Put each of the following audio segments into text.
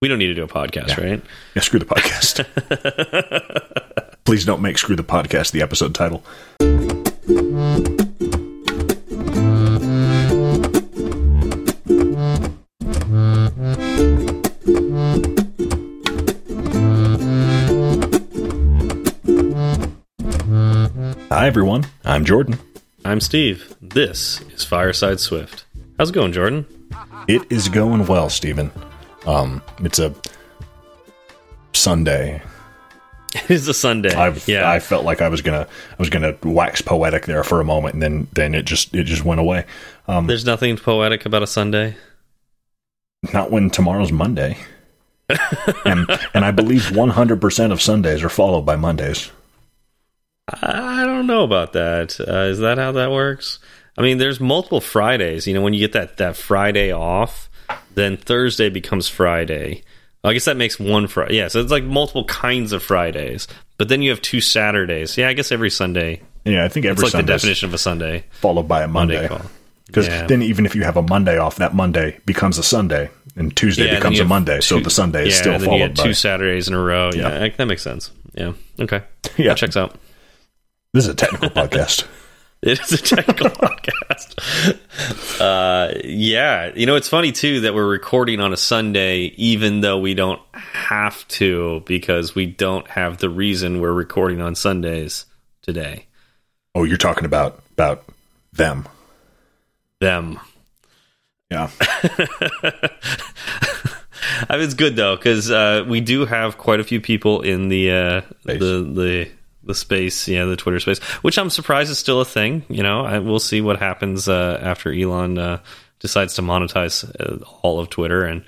We don't need to do a podcast, Yeah. right? Yeah, screw the podcast. Please don't make screw the podcast the episode title. Hi everyone, I'm Jordan. I'm Steve. This is Fireside Swift. How's it going, Jordan? It is going well, Stephen. Um, it's a Sunday. It's a Sunday. I've, yeah. I felt like I was gonna I was gonna wax poetic there for a moment, and then then it just it just went away. Um, There's nothing poetic about a Sunday. not when tomorrow's Monday, and and I believe 100 percent of Sundays are followed by Mondays. I don't know about that. Uh, is that how that works? I mean, there's multiple Fridays. You know, when you get that that Friday off, then Thursday becomes Friday. I guess that makes one Friday. Yeah, so it's like multiple kinds of Fridays. But then you have two Saturdays. Yeah, I guess every Sunday. Yeah, I think It's every like the Sunday definition of a Sunday. followed by a Monday. Because Yeah. then even if you have a Monday off, that Monday becomes a Sunday, and Tuesday Yeah, becomes a Monday. so the Sunday is yeah, still followed get by. two Saturdays in a row. Yeah, Yeah. that makes sense. Yeah. Okay. Yeah. That checks out. This is a technical podcast. It is a technical podcast. Uh, yeah, you know it's funny too that we're recording on a Sunday, even though we don't have to because we don't have the reason we're recording on Sundays today. Oh, you're talking about about them. Them. Yeah. I mean, it's good though because uh, we do have quite a few people in the uh, the the the space, yeah, the Twitter space, which I'm surprised is still a thing. You know, I, we'll see what happens uh, after Elon uh, decides to monetize uh, all of Twitter, and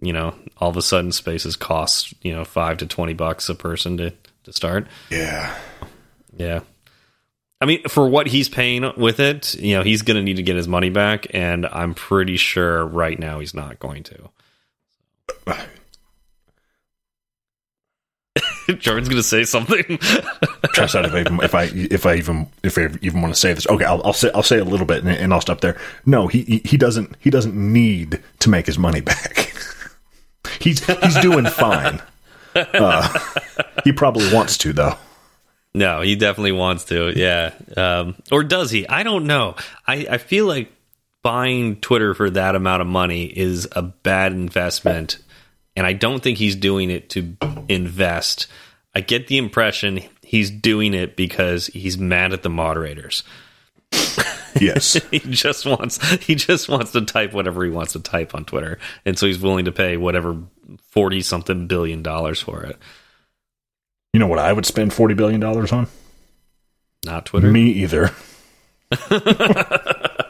you know, all of a sudden, spaces cost you know five to twenty bucks a person to to start. Yeah. Yeah. I mean, for what he's paying with it, you know, he's going to need to get his money back, and I'm pretty sure right now he's not going to. Jordan's going to say something. Trust decide if I even if I if I even if I even want to say this. Okay, I'll, I'll say I'll say a little bit and, and I'll stop there. No, he, he he doesn't he doesn't need to make his money back. he's he's doing fine. Uh, he probably wants to though. no, he definitely wants to. Yeah. Um, or does he? I don't know. I, I feel like buying Twitter for that amount of money is a bad investment. And I don't think he's doing it to invest. I get the impression he's doing it because he's mad at the moderators. Yes. he just wants he just wants to type whatever he wants to type on Twitter, and so he's willing to pay whatever forty something billion dollars for it. You know what I would spend forty billion dollars on? Not Twitter. Me either.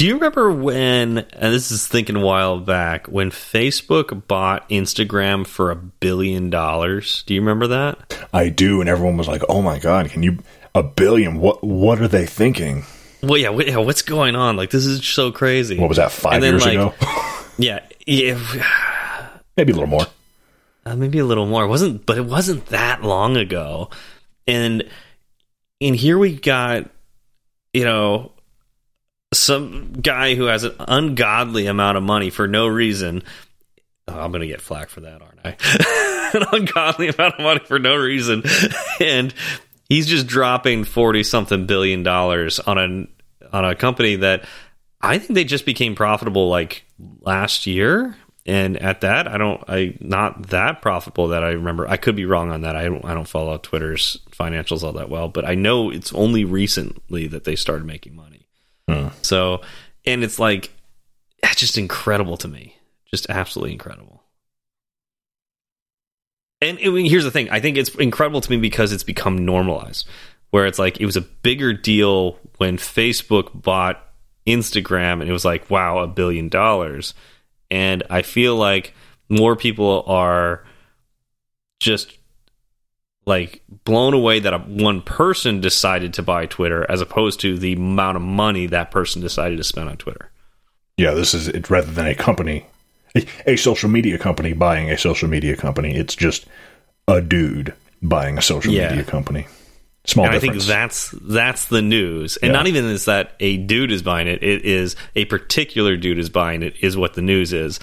Do you remember when? And this is thinking a while back when Facebook bought Instagram for a billion dollars. Do you remember that? I do, and everyone was like, "Oh my god, can you a billion? What what are they thinking? Well, yeah, what, yeah. What's going on? Like this is so crazy. What was that five then, years like- ago? Yeah, yeah. Maybe a little more. uh, maybe a little more. It wasn't, but it wasn't that long ago. And and here we got, you know, some guy who has an ungodly amount of money for no reason. Oh, I'm gonna get flack for that, aren't I? an ungodly amount of money for no reason, and he's just dropping forty something billion dollars on a on a company that I think they just became profitable like last year. And at that, I don't, I not that profitable that I remember. I could be wrong on that. I don't, I don't follow Twitter's financials all that well, but I know it's only recently that they started making money. Hmm. So, and it's like, it's just incredible to me, just absolutely incredible. And here's the thing: I think it's incredible to me because it's become normalized. Where it's like it was a bigger deal when Facebook bought Instagram, and it was like, wow, a billion dollars. And I feel like more people are just like blown away that a, one person decided to buy Twitter as opposed to the amount of money that person decided to spend on Twitter. Yeah, this is it, rather than a company, a, a social media company buying a social media company. It's just a dude buying a social Yeah. media company. Small and I think that's that's the news, and Yeah. not even is that a dude is buying it. It is a particular dude is buying it. Is what the news is,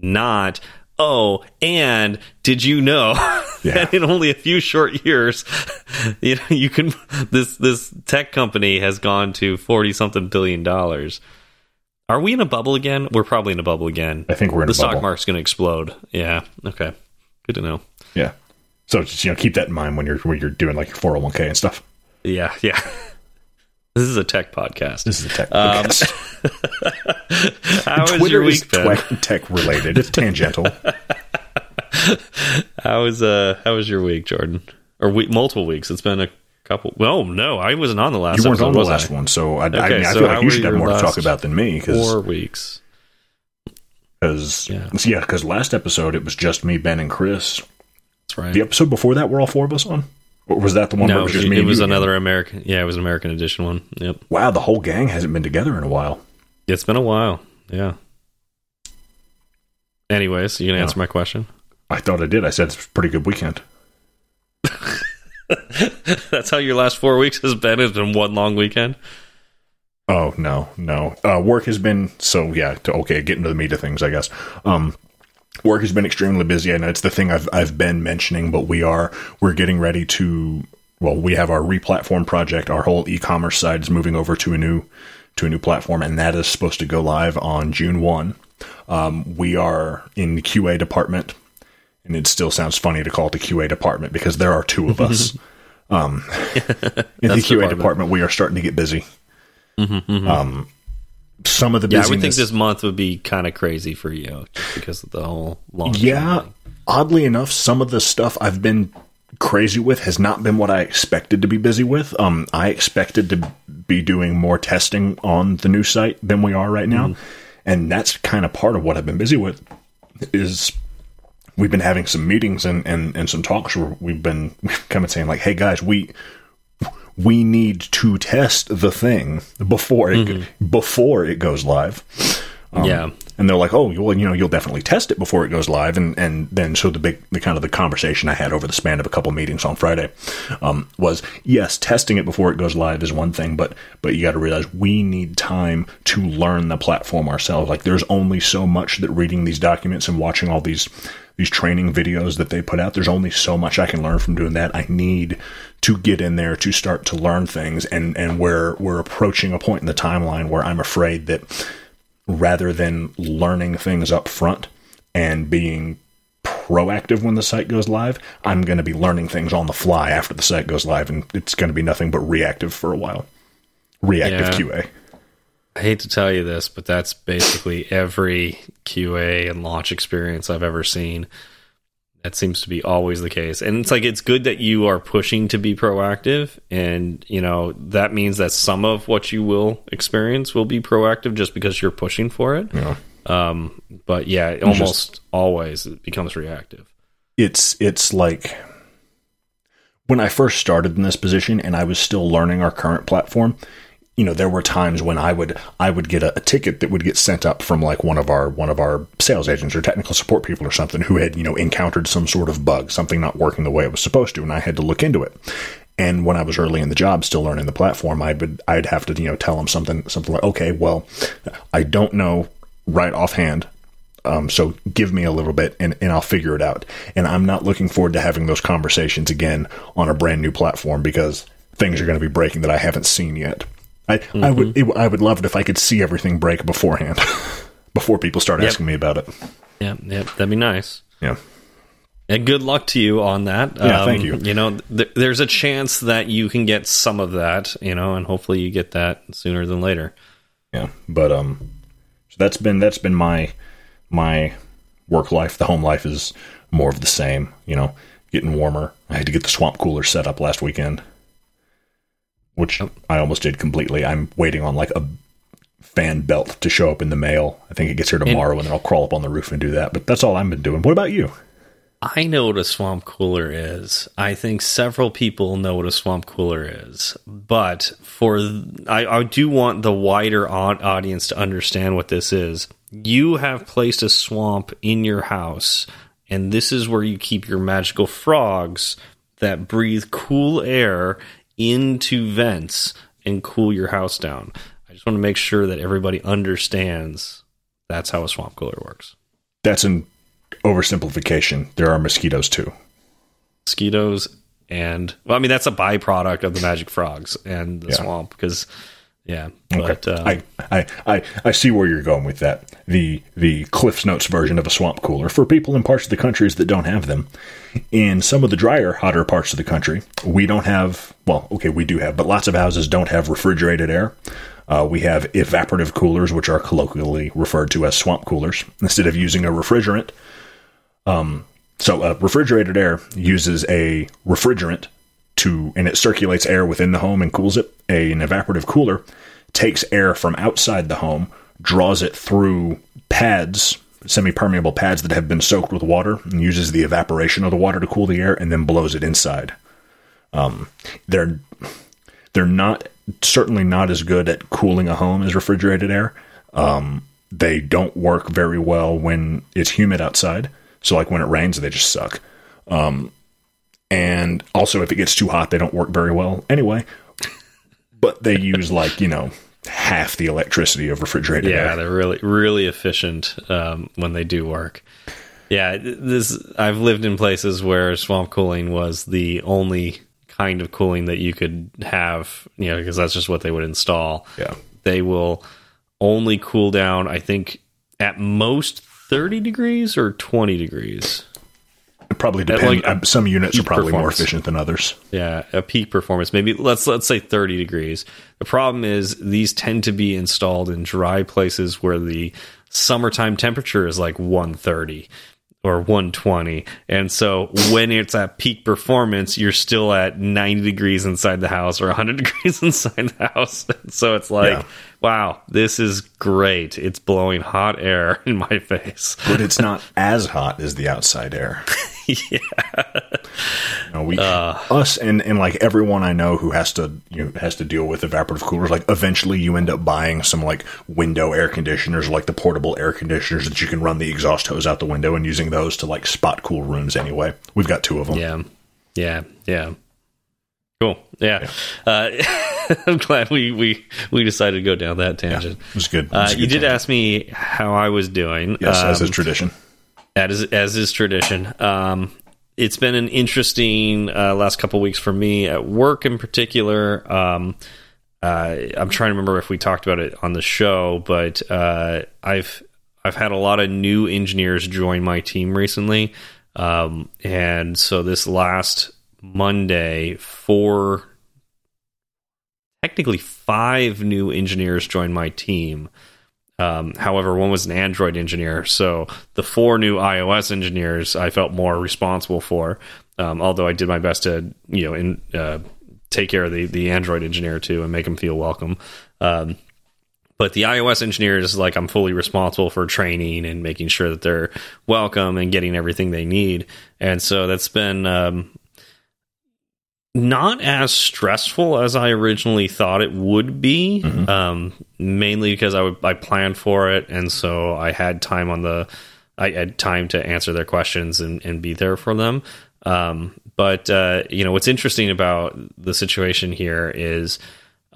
not Oh, and did you know Yeah. that in only a few short years, you know, you can this this tech company has gone to forty something billion dollars. Are we in a bubble again? We're probably in a bubble again. I think we're in the a stock bubble. market's going to explode. Yeah. Okay. Good to know. Yeah. So just you know, keep that in mind when you're when you're doing like your 401k and stuff. Yeah. Yeah. This is a tech podcast. This is a tech Um, podcast. How was Twitter your is week, Ben? twe- tech related. It's tangential. How was uh how was your week, Jordan? Or week, multiple weeks? It's been a couple. Well, no, I wasn't on the last. You weren't episode, on the last I? one, so I, I, mean, I so feel like you should have more to talk about than me because Four weeks. because Yeah. yeah, because last episode it was just me, Ben, and Chris. That's right. The episode before that, were all four of us on, or was that the one where it no, was just it, me? it was another American. Yeah, it was an American edition one. Yep. Wow, the whole gang hasn't been together in a while. It's been a while. Yeah. Anyways, you gonna answer my question? I thought I did. I said it's a pretty good weekend. That's how your last four weeks has been. It's been one long weekend. Oh no, no. Uh, work has been so yeah. To, okay, getting to the meat of things, I guess. Um, work has been extremely busy, and it's the thing I've I've been mentioning. But we are we're getting ready to. Well, we have our replatform project. Our whole e-commerce side is moving over to a new to a new platform, and that is supposed to go live on June one. Um, we are in the QA department, and it still sounds funny to call it the QA department because there are two of us. um, in the QA department. department, we are starting to get busy. Um, some of the Yeah, I would think this month would be kind of crazy for you just because of the whole long. yeah. Oddly enough, some of the stuff I've been crazy with has not been what I expected to be busy with. Um, I expected to be doing more testing on the new site than we are right now, and that's kind of part of what I've been busy with. Is we've been having some meetings and, and, and some talks where we've been kind of saying like, "Hey guys, we we need to test the thing before it before it goes live." Um, yeah. and they're like, "Oh, well, you know, you'll definitely test it before it goes live." And and then so the big, the kind of the conversation I had over the span of a couple meetings on Friday um, was, yes, testing it before it goes live is one thing, but but you got to realize we need time to learn the platform ourselves. Like, there's only so much that reading these documents and watching all these these training videos that they put out. There's only so much I can learn from doing that. I need to get in there to start to learn things, and and we're we're approaching a point in the timeline where I'm afraid that rather than learning things up front and being proactive when the site goes live, I'm going to be learning things on the fly after the site goes live, and it's going to be nothing but reactive for a while. Reactive Yeah. QA. I hate to tell you this, but that's basically every QA and launch experience I've ever seen. That seems to be always the case. And it's like it's good that you are pushing to be proactive and, you know, that means that some of what you will experience will be proactive just because you're pushing for it. Know, Um, but yeah, it almost always it becomes reactive. it's it's like when I first started in this position and I was still learning our current platform. You know, there were times when I would I would get a, a ticket that would get sent up from like one of our one of our sales agents or technical support people or something who had you know encountered some sort of bug, something not working the way it was supposed to, and I had to look into it. And when I was early in the job, still learning the platform, I would I'd have to you know tell them something something like, okay, well, I don't know right offhand um, so give me a little bit and, and I'll figure it out. And I'm not looking forward to having those conversations again on a brand new platform because things are going to be breaking that I haven't seen yet. I, I would it, I would love it if I could see everything break beforehand before people start Yep. asking me about it. Yeah, yeah, that'd be nice. Yeah. And good luck to you on that. Um, Yeah, thank you. You know, th- there's a chance that you can get some of that, you know, and hopefully you get that sooner than later. Yeah. But um so that's been that's been my my work life. The home life is more of the same, you know, getting warmer. I had to get the swamp cooler set up last weekend. Which I almost did completely. I'm waiting on like a fan belt to show up in the mail. I think it gets here tomorrow and then I'll crawl up on the roof and do that. But that's all I've been doing. What about you? I know what a swamp cooler is. I think several people know what a swamp cooler is. But for I, I do want the wider audience to understand what this is. You have placed a swamp in your house, and this is where you keep your magical frogs that breathe cool air into vents and cool your house down. I just want to make sure that everybody understands that's how a swamp cooler works. That's an oversimplification. There are mosquitoes too. Mosquitoes and well, I mean that's a byproduct of the magic frogs and the Yeah. swamp because yeah, Okay. but uh, I, I, I, I see where you're going with that. The the Cliff's Notes version of a swamp cooler for people in parts of the countries that don't have them. In some of the drier, hotter parts of the country, we don't have. Well, okay, we do have, but lots of houses don't have refrigerated air. Uh, we have evaporative coolers, which are colloquially referred to as swamp coolers, instead of using a refrigerant. Um, so, uh, refrigerated air uses a refrigerant to, and it circulates air within the home and cools it. A, an evaporative cooler takes air from outside the home, draws it through pads, semi permeable pads that have been soaked with water, and uses the evaporation of the water to cool the air, and then blows it inside. Um, they're they're not certainly not as good at cooling a home as refrigerated air. Um, they don't work very well when it's humid outside. So like when it rains, they just suck. Um, and also if it gets too hot, they don't work very well anyway. But they use like you know half the electricity of refrigerated yeah, air. they're really really efficient um, when they do work. Yeah, this I've lived in places where swamp cooling was the only kind of cooling that you could have, you know, because that's just what they would install. Yeah. They will only cool down, I think, at most 30 degrees or 20 degrees. Probably depends. like uh, Some units are probably more efficient than others. Yeah, a peak performance. Maybe let's let's say 30 degrees. The problem is these tend to be installed in dry places where the summertime temperature is like 130 or 120. And so when it's at peak performance, you're still at 90 degrees inside the house or 100 degrees inside the house. So it's like, Yeah. Wow, this is great. It's blowing hot air in my face. But it's not as hot as the outside air. yeah. You know, we us and and like everyone I know who has to you know, has to deal with evaporative coolers. Like eventually, you end up buying some like window air conditioners, like the portable air conditioners that you can run the exhaust hose out the window and using those to like spot cool rooms. Anyway, we've got two of them. Yeah. Yeah. Yeah. Cool. Yeah. Uh, I'm glad we, we, we decided to go down that tangent. It was good. It Uh, was you good did time. ask me how I was doing. yes, as Um, is tradition. as as is tradition. Um, it's been an interesting uh, last couple weeks for me at work in particular. Um, uh, I'm trying to remember if we talked about it on the show, but uh, I've I've had a lot of new engineers join my team recently, um, and so this last Monday, four, technically five new engineers joined my team. Um, however, one was an Android engineer, so the four new iOS engineers I felt more responsible for. Um, although I did my best to, you know, in, uh, take care of the the Android engineer too and make him feel welcome. Um, but the iOS engineers, like I'm fully responsible for training and making sure that they're welcome and getting everything they need. And so that's been um, not as stressful as I originally thought it would be. Um, mainly because I would, I planned for it, and so I had time on the I had time to answer their questions and, and be there for them. Um, but uh, you know what's interesting about the situation here is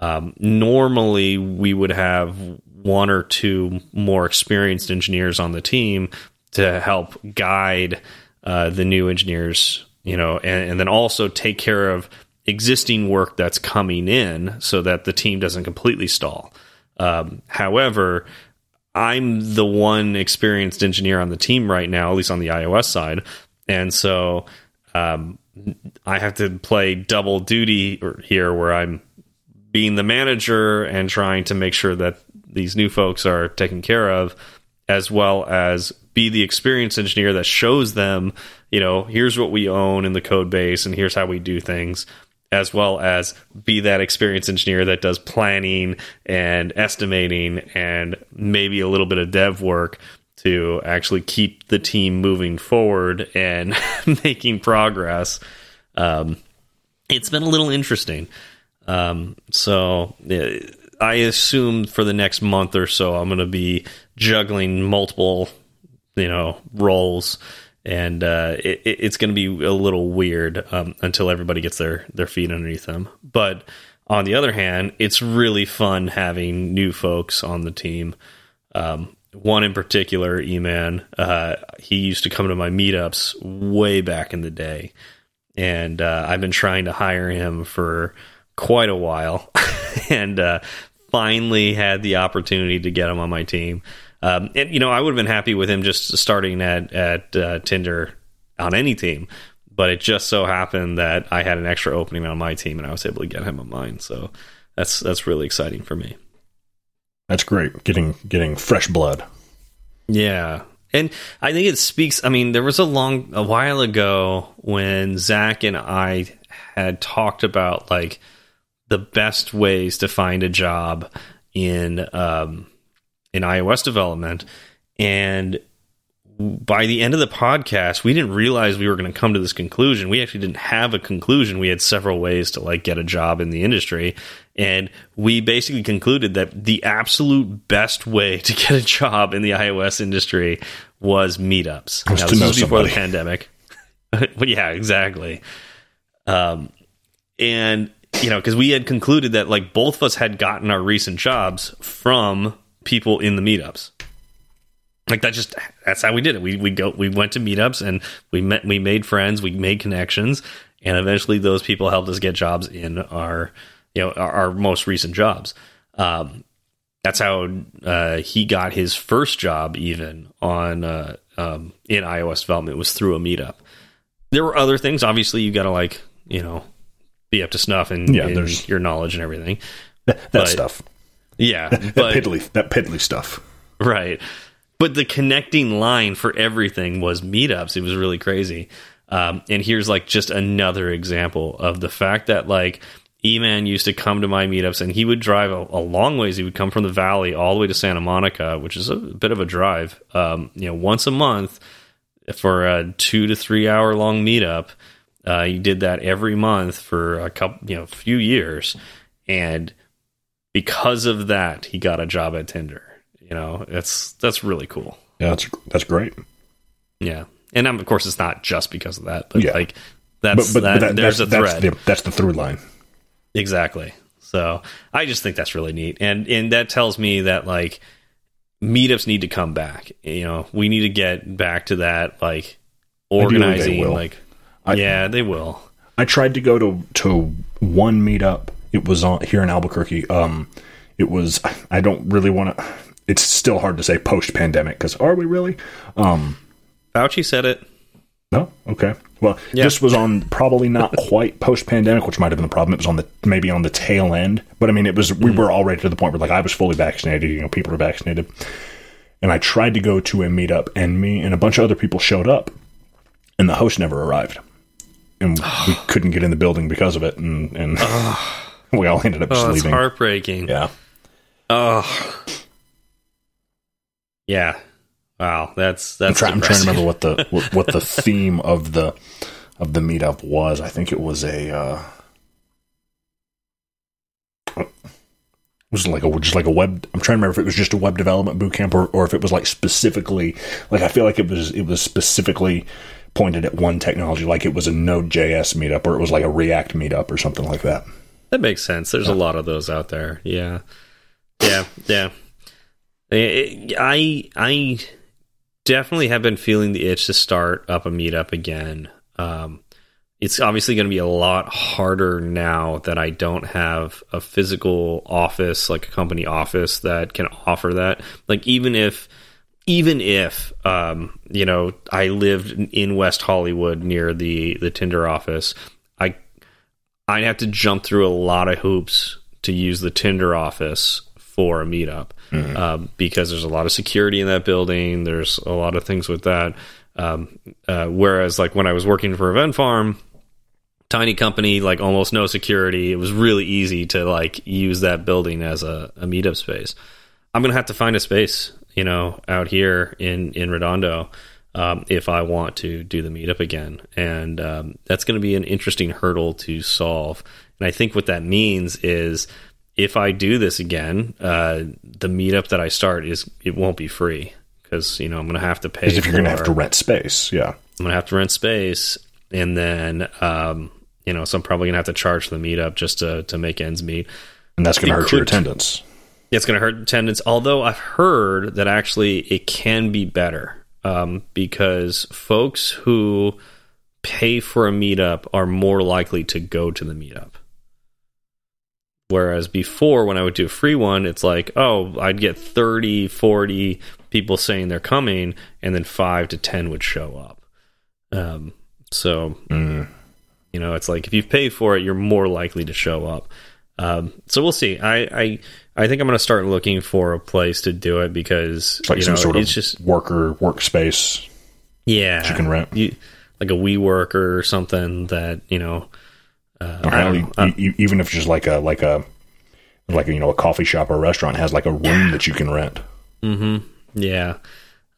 um, normally we would have one or two more experienced engineers on the team to help guide uh, the new engineers, you know, and, and then also take care of existing work that's coming in so that the team doesn't completely stall. Um, however, I'm the one experienced engineer on the team right now, at least on the iOS side, and so um, I have to play double duty here, where I'm being the manager and trying to make sure that these new folks are taken care of, as well as be the experienced engineer that shows them, you know, here's what we own in the code base and here's how we do things, as well as be that experienced engineer that does planning and estimating and maybe a little bit of dev work to actually keep the team moving forward and making progress. Um, it's been a little interesting. Um, so I assume for the next month or so, I'm going to be juggling multiple, you know, roles, and uh, it, it- it's going to be a little weird um, until everybody gets their their feet underneath them. But on the other hand, it's really fun having new folks on the team. Um, one in particular, E-Man, uh, he used to come to my meetups way back in the day, and uh, I've been trying to hire him for quite a while, and uh, finally had the opportunity to get him on my team. Um, and you know, I would have been happy with him just starting at at uh, Tinder on any team, but it just so happened that I had an extra opening on my team, and I was able to get him on mine. So that's that's really exciting for me. That's great. Getting getting fresh blood. Yeah. And I think it speaks. I mean, there was a long, a while ago when Zach and I had talked about like the best ways to find a job in um, in iOS development, and by the end of the podcast, we didn't realize we were going to come to this conclusion. We actually didn't have a conclusion. We had several ways to like get a job in the industry, and we basically concluded that the absolute best way to get a job in the iOS industry was meetups. Was now, this was before the pandemic. but yeah, exactly. Um, and you know, because we had concluded that like both of us had gotten our recent jobs from people in the meetups. Like that just that's how we did it. We we go we went to meetups and we met we made friends we made connections and eventually those people helped us get jobs in our you know our, our most recent jobs. Um that's how uh he got his first job even on uh um in iOS development was through a meetup. There were other things. Obviously you got to like you know be up to snuff and Yeah, your knowledge and everything. That, that But- stuff. Yeah That but piddly that piddly stuff. Right. But the connecting line for everything was meetups. It was really crazy. Um, and here's like just another example of the fact that like E-Man used to come to my meetups and he would drive a, a long ways. He would come from the valley all the way to Santa Monica, which is a bit of a drive. Um, you know, once a month for a two to three hour long meetup. Uh, he did that every month for a couple, you know, few years, and because of that, he got a job at Tinder. You know, that's that's really cool. Yeah, that's that's great. Yeah, and um, of course, it's not just because of that, but Yeah. like that's but, that, but that, there's that's, a thread that's the that's the through line. exactly. So I just think that's really neat, and and that tells me that like meetups need to come back. You know, we need to get back to that like organizing. Like, I- yeah, they will. I tried to go to to one meetup. It was on here in Albuquerque. Um, it was. I don't really want to. It's still hard to say post pandemic because are we really? Um, Fauci said it. no. Okay. Well, Yeah. this was on probably not quite post pandemic, which might have been the problem. It was on the maybe on the tail end, but I mean, it was. We were already to the point where like I was fully vaccinated. You know, people were vaccinated, and I tried to go to a meetup, and me and a bunch of other people showed up, and the host never arrived, and we couldn't get in the building because of it, and and we all ended up just Oh, it's leaving. heartbreaking. Yeah. Oh, yeah. Wow, that's I'm, that's. try, I'm trying to remember what the what, what the theme of the of the meetup was. I think it was a uh, it was like a just like a web. I'm trying to remember if it was just a web development boot camp or, or if it was like specifically like I feel like it was it was specifically pointed at one technology, like it was a Node.js meetup or it was like a React meetup or something like that. That makes sense. There's a lot of those out there. Yeah, yeah, yeah. I I definitely have been feeling the itch to start up a meetup again. Um, it's obviously going to be a lot harder now that I don't have a physical office, like a company office that can offer that. Like even if even if um, you know I lived in West Hollywood near the the Tinder office, I'd have to jump through a lot of hoops to use the Tinder office for a meetup um, because there's a lot of security in that building. There's a lot of things with that. Um, uh, whereas, like when I was working for Event Farm, tiny company, like almost no security, it was really easy to like use that building as a, a meetup space. I'm gonna have to find a space, you know, out here in in Redondo um, if I want to do the meetup again, and um, that's going to be an interesting hurdle to solve. And I think what that means is if I do this again, uh, the meetup that I start is it won't be free because you know I'm going to have to pay. Because if you're going to have to rent space, yeah. I'm gonna have to rent space, and then um, you know, so I'm probably gonna have to charge for the meetup just to to make ends meet. And that's going to hurt your attendance. it's going to hurt attendance. Although I've heard that actually it can be better um, because folks who pay for a meetup are more likely to go to the meetup. Whereas before, when I would do a free one, it's like, oh, I'd get 30, 40 people saying they're coming, and then five to 10 would show up. Um, so, Mm. you know, it's like if you pay for it, you're more likely to show up. Um, so we'll see. I, I, I think I'm going to start looking for a place to do it because It's like you some know, sort it's of just worker workspace. yeah, you can rent. you, like a WeWork or something that you know. Uh, Or I hell, don't know. e- e- even if it's just like a like a like a, you know a coffee shop or a restaurant has like a room that you can rent. Mm-hmm. Yeah.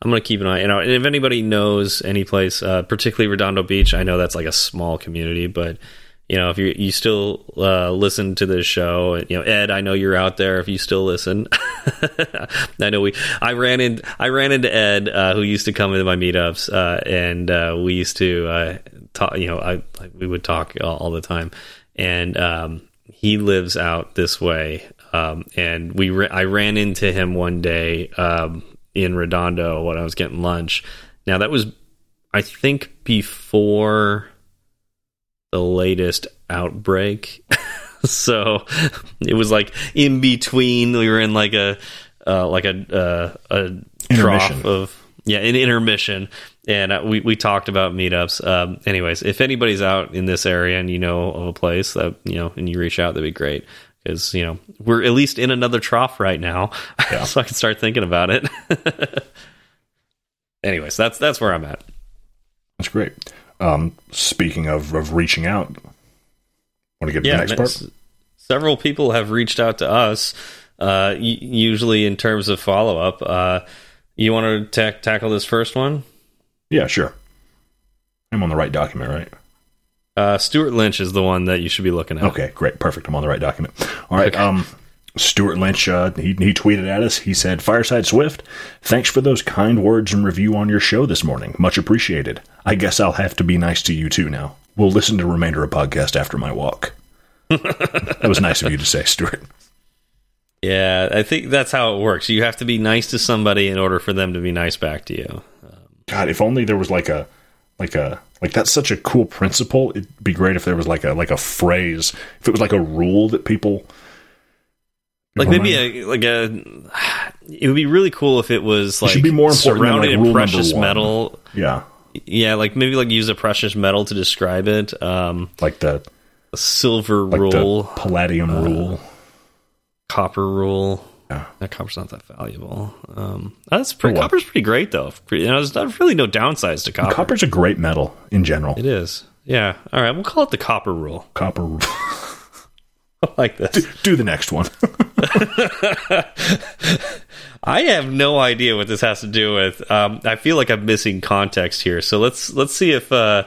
I'm gonna keep an eye. You know, and if anybody knows any place, uh, particularly Redondo Beach, I know that's like a small community, but you know, if you you still uh, listen to this show, you know, Ed, I know you're out there. If you still listen, I know we. I ran in. I ran into Ed, uh, who used to come into my meetups, uh, and uh, we used to uh, talk. You know, I we would talk all, all the time, and um, he lives out this way. Um, and we ra I ran into him one day um, in Redondo when I was getting lunch. Now that was, I think, before the latest outbreak. so it was like in between. We were in like a uh, like a uh, a trough of yeah, an intermission, and uh, we we talked about meetups. Um, anyways, if anybody's out in this area and you know of a place that you know and you reach out, that'd be great because you know we're at least in another trough right now, Yeah. so I can start thinking about it. anyways, that's that's where I'm at. That's great. Um, speaking of, of reaching out, want to get to the next part? several people have reached out to us, uh, usually in terms of follow up. Uh, you want to ta tackle this first one? Yeah, sure. I'm on the right document, right? Uh, Stewart Lynch is the one that you should be looking at. Okay, great, perfect. I'm on the right document. All right. Okay. Um, Stewart Lynch, uh, he, he tweeted at us. He said, "Fireside Swift, thanks for those kind words and review on your show this morning. Much appreciated. I guess I'll have to be nice to you too now. We'll listen to the remainder of podcast after my walk." that was nice of you to say, Stewart. Yeah, I think that's how it works. You have to be nice to somebody in order for them to be nice back to you. God, if only there was like a, like a, like that's such a cool principle. It'd be great if there was like a, like a phrase. If it was like a rule that people. Like maybe a like a. It would be really cool if it was like it should be more important than, surrounded like, in rule precious metal. Yeah, Yeah, like maybe like use a precious metal to describe it. Um, like the silver like rule. the palladium rule. copper rule. Yeah. That copper's not that valuable. Um, that's pretty. Copper's pretty great though. You know, there's not really no downsides to copper. Copper's a great metal in general. It is. Yeah. All right. We'll call it the copper rule. Copper. I like this. Do the next one. I have no idea what this has to do with. Um, I feel like I'm missing context here. So let's let's see if uh,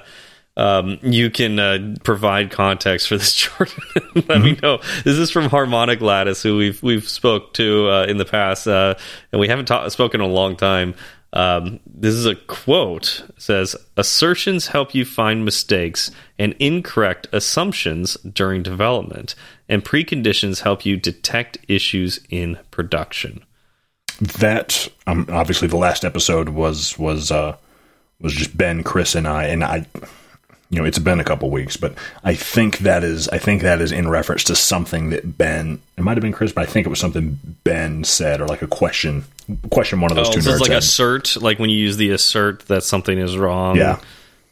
um, you can uh, provide context for this, Jordan. Let me know. This is from Harmonic Lattice, who we've we've spoke to uh, in the past, uh, and we haven't spoken in a long time. Um, this is a quote. It says assertions help you find mistakes and incorrect assumptions during development, and preconditions help you detect issues in production. that um, obviously the last episode was was uh was just Ben, Chris, and I, and I. You know, it's been a couple weeks, but I think that is I think that is in reference to something that Ben. It might have been Chris, but I think it was something Ben said or like a question question one of those Oh, two nerds is like had. assert, like when you use the assert that something is wrong. Yeah.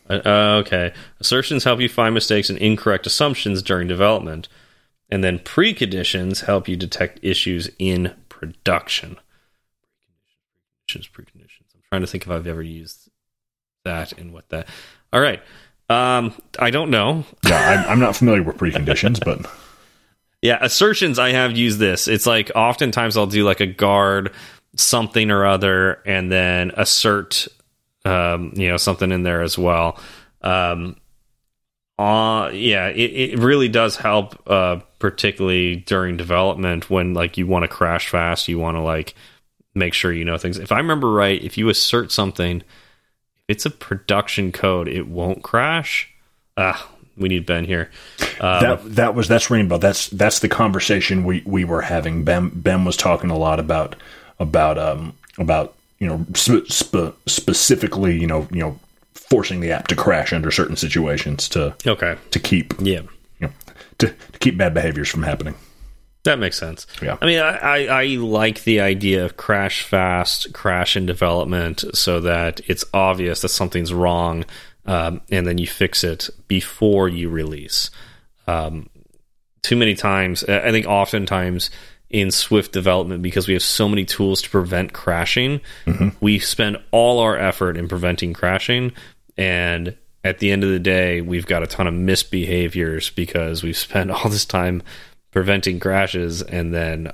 Uh, uh, okay. Assertions help you find mistakes and incorrect assumptions during development, and then preconditions help you detect issues in production. Preconditions, preconditions. I'm trying to think if I've ever used that and what that. All right. Um, I don't know. yeah, I'm, I'm not familiar with preconditions, but Yeah, assertions. I have used this. It's like oftentimes I'll do like a guard something or other, and then assert, um, you know, something in there as well. Um, uh, yeah, it, it really does help, uh, particularly during development when like you want to crash fast, you want to like make sure you know things. If I remember right, if you assert something, it's a production code, it won't crash. Ah, we need Ben here. that that was that's rainbow. That's that's the conversation we we were having. Ben Ben was talking a lot about about um about you know sp- sp- specifically you know you know forcing the app to crash under certain situations to Okay. to keep Yeah. you know to, to keep bad behaviors from happening. That makes sense. Yeah. I mean, I, I, I like the idea of crash fast, crash in development, so that it's obvious that something's wrong, um, and then you fix it before you release. Um, too many times, I think, oftentimes in Swift development, because we have so many tools to prevent crashing, we spend all our effort in preventing crashing, and at the end of the day, we've got a ton of misbehaviors because we've spent all this time preventing crashes, and then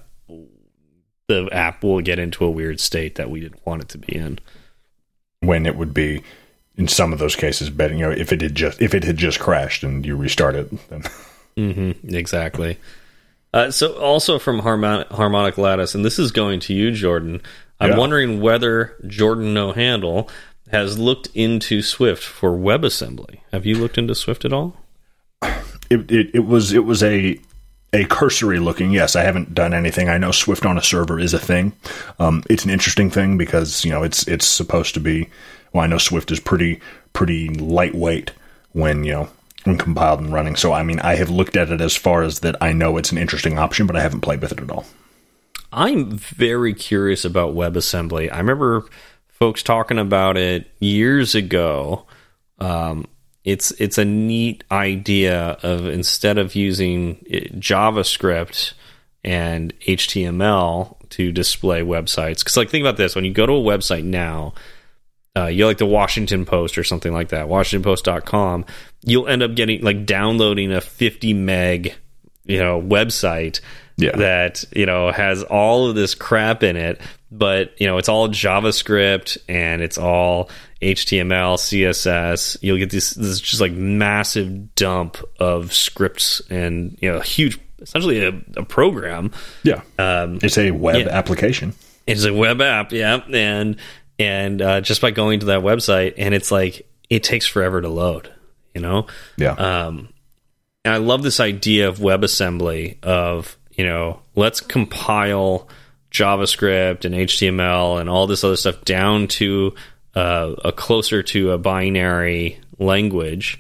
the app will get into a weird state that we didn't want it to be in. When it would be in some of those cases better, you know, if it had just if it had just crashed and you restart it, then Mm-hmm, exactly. Uh, so, also from Harmonic, Harmonic Lattice, and this is going to you, Jordan. I'm Yeah. wondering whether Jordan No Handle has looked into Swift for WebAssembly. Have you looked into Swift at all? it, it, it was it was a a cursory looking. Yes, I haven't done anything. I know Swift on a server is a thing. Um, it's an interesting thing because you know it's it's supposed to be. Well, I know Swift is pretty pretty lightweight when you know when compiled and running. So I mean, I have looked at it as far as that. I know it's an interesting option, but I haven't played with it at all. I'm very curious about WebAssembly. I remember folks talking about it years ago. Um, it's it's a neat idea of instead of using JavaScript and HTML to display websites. Because like think about this: when you go to a website now, uh, you like the Washington Post or something like that, WashingtonPost.com, you'll end up getting like downloading a 50 meg, you know, website Yeah. that you know has all of this crap in it, but you know it's all JavaScript and it's all HTML, CSS. You'll get this this just like massive dump of scripts and you know a huge, essentially a, a program. Yeah, Um, it's a web yeah. application. it's a web app, yeah, and and uh, just by going to that website, and it's like it takes forever to load, you know. Yeah, Um, and I love this idea of WebAssembly of you know let's compile JavaScript and HTML and all this other stuff down to uh, a closer to a binary language.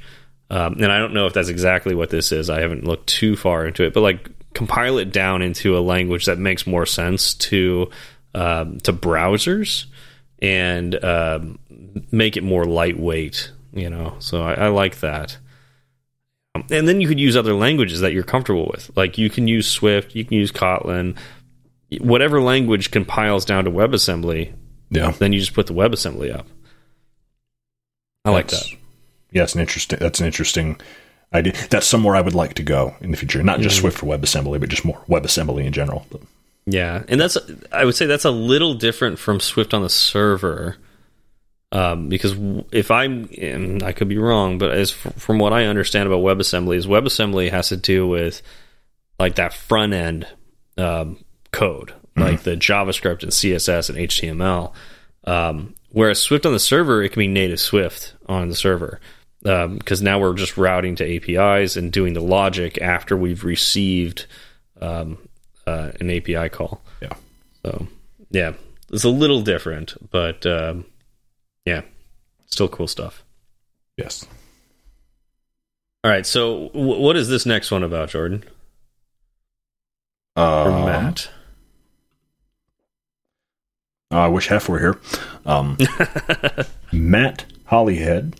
Um, and I don't know if that's exactly what this is. I haven't looked too far into it, but like compile it down into a language that makes more sense to um, to browsers and um, make it more lightweight. You know, so I, I like that. Um, And then you could use other languages that you're comfortable with. Like you can use Swift, you can use Kotlin, whatever language compiles down to WebAssembly. Yeah. Then you just put the WebAssembly up. I like that. Yeah, it's an interesting. That's an interesting idea. That's somewhere I would like to go in the future. Not just Swift for WebAssembly, but just more WebAssembly in general. But, Yeah, and that's I would say that's a little different from Swift on the server, um, because if I'm and I could be wrong, but as from what I understand about WebAssembly, is WebAssembly has to do with like that front end um, code, like the JavaScript and CSS and HTML. Um, whereas Swift on the server, it can be native Swift on the server because now we're just routing to APIs and doing the logic after we've received um, uh, an API call. yeah. So yeah, it's a little different, but um, yeah, still cool stuff. Yes. All right, so w- what is this next one about, Jordan or Um, Matt? I wish Hef were here. Um, Matt Hollyhead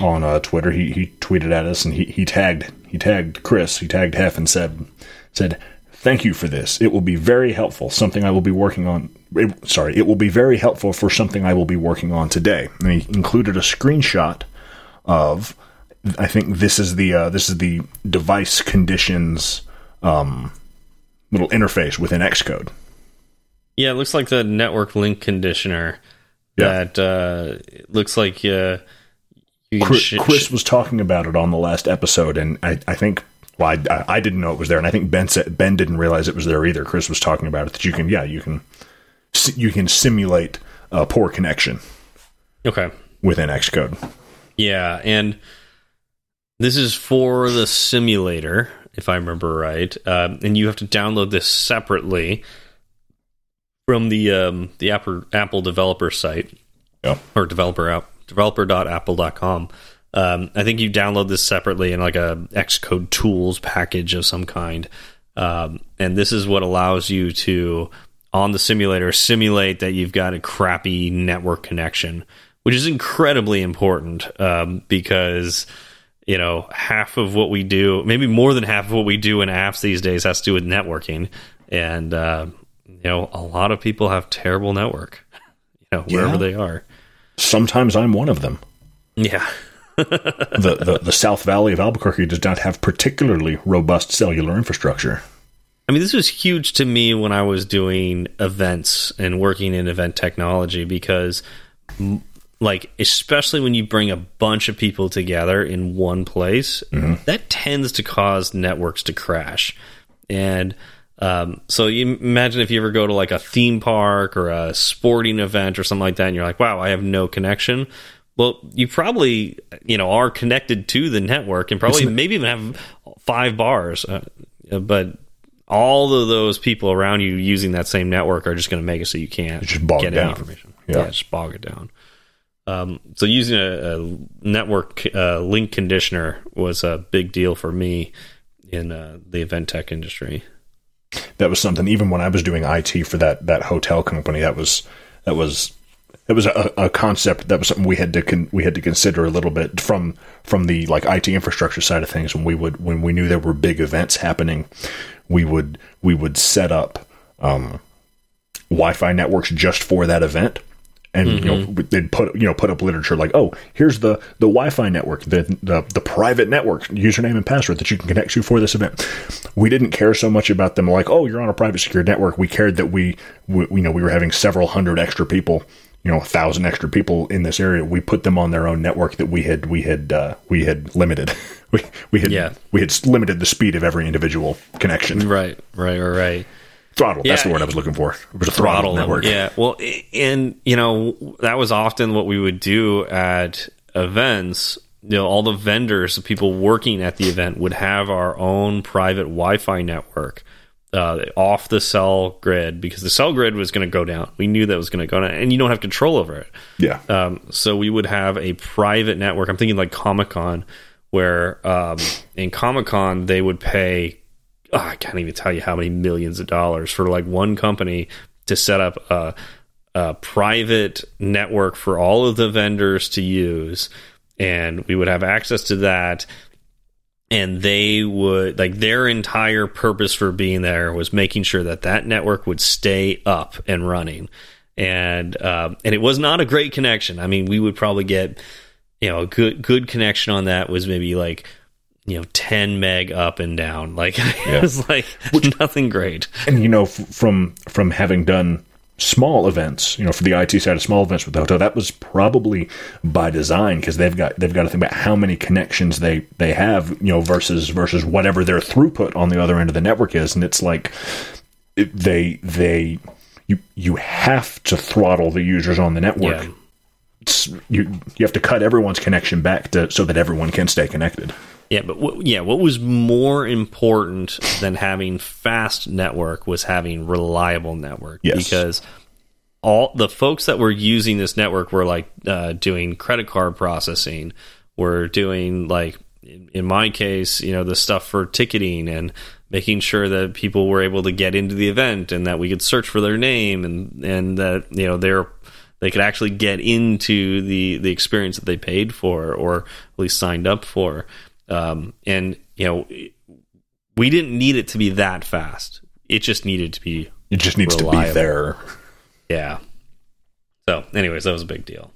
on uh, Twitter, he, he tweeted at us and he, he tagged he tagged Chris, he tagged Hef and said said thank you for this. It will be very helpful. Something I will be working on. It, sorry, it will be very helpful for something I will be working on today. And he included a screenshot of. I think this is the uh, this is the device conditions um, little interface within Xcode. Yeah, it looks like the network link conditioner. Yeah. That uh, looks like uh, you Chris, Chris was talking about it on the last episode, and I, I think well, I, I- I didn't know it was there, and I think Ben said Ben didn't realize it was there either. Chris was talking about it that you can, yeah, you can, you can simulate a poor connection okay. within Xcode. Yeah, and this is for the simulator, if I remember right, um, and you have to download this separately from the um, the Apple, Apple developer site Yeah. or developer app developer.apple.com. Um, I think you download this separately in like a Xcode tools package of some kind, um, and this is what allows you to on the simulator simulate that you've got a crappy network connection, which is incredibly important um, because you know half of what we do, maybe more than half of what we do in apps these days, has to do with networking, and uh, you know a lot of people have terrible network, you know wherever Yeah. they are. Sometimes I'm one of them. Yeah. The, the the South Valley of Albuquerque does not have particularly robust cellular infrastructure. I mean, this was huge to me when I was doing events and working in event technology because, like, especially when you bring a bunch of people together in one place, mm-hmm. that tends to cause networks to crash. And um, so you imagine if you ever go to like a theme park or a sporting event or something like that, and you're like, wow, I have no connection. Well, you probably, you know, are connected to the network and probably maybe even have five bars, uh, but all of those people around you using that same network are just going to make it so you can't Just bog get down. information. Yeah. Yeah. just bog it down. Um, so using a, a network uh, link conditioner was a big deal for me in uh, the event tech industry. That was something. Even when I was doing IT for that that hotel company, that was that was it was a, a concept that was something we had to con- we had to consider a little bit from from the like IT infrastructure side of things. When we would when we knew there were big events happening, we would we would set up um, Wi-Fi networks just for that event. And you know they'd put you know put up literature like oh here's the the Wi-Fi network the, the the private network username and password that you can connect to for this event. We didn't care so much about them like oh you're on a private secure network. We cared that we, we you know we were having several hundred extra people you know a thousand extra people in this area. We put them on their own network that we had we had uh, we had limited. we we had Yeah. we had limited the speed of every individual connection. Right, right, right, right. Throttle. That's the word I was looking for. It was a throttle, them. network. Yeah. Well, and you know that was often what we would do at events. You know, all the vendors, the people working at the event, would have our own private Wi-Fi network uh, off the cell grid because the cell grid was going to go down. We knew that was going to go down, and you don't have control over it. Yeah. Um, so we would have a private network. I'm thinking like Comic Con, where um, in Comic Con they would pay. Oh, I can't even tell you how many millions of dollars for like one company to set up a, a private network for all of the vendors to use, and we would have access to that. And they would like their entire purpose for being there was making sure that that network would stay up and running and um, and it was not a great connection. I mean, we would probably get you know a good good connection on that was maybe like you know 10 meg up and down. Like it was like nothing great. and you know f- from from having done small events you know for the IT side of small events with the hotel that was probably by design because they've got they've got to think about how many connections they they have you know versus versus whatever their throughput on the other end of the network is and it's like they they you you have to throttle the users on the network Yeah. You you have to cut everyone's connection back to so that everyone can stay connected Yeah, but what, yeah, what was more important than having fast network was having reliable network. Yes. Because all the folks that were using this network were like uh, doing credit card processing, were doing like in in my case, you know, the stuff for ticketing and making sure that people were able to get into the event and that we could search for their name and and that you know they're they could actually get into the the experience that they paid for or at least signed up for um, and you know we didn't need it to be that fast. It just needed to be it just needs to be there. Yeah. So anyways that was a big deal.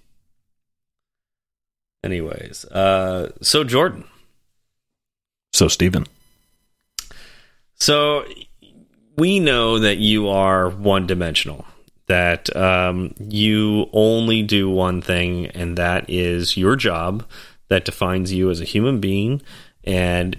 Anyways uh so jordan. So Steven. So we know that you are one dimensional, that um, you only do one thing, and that is your job that defines you as a human being. And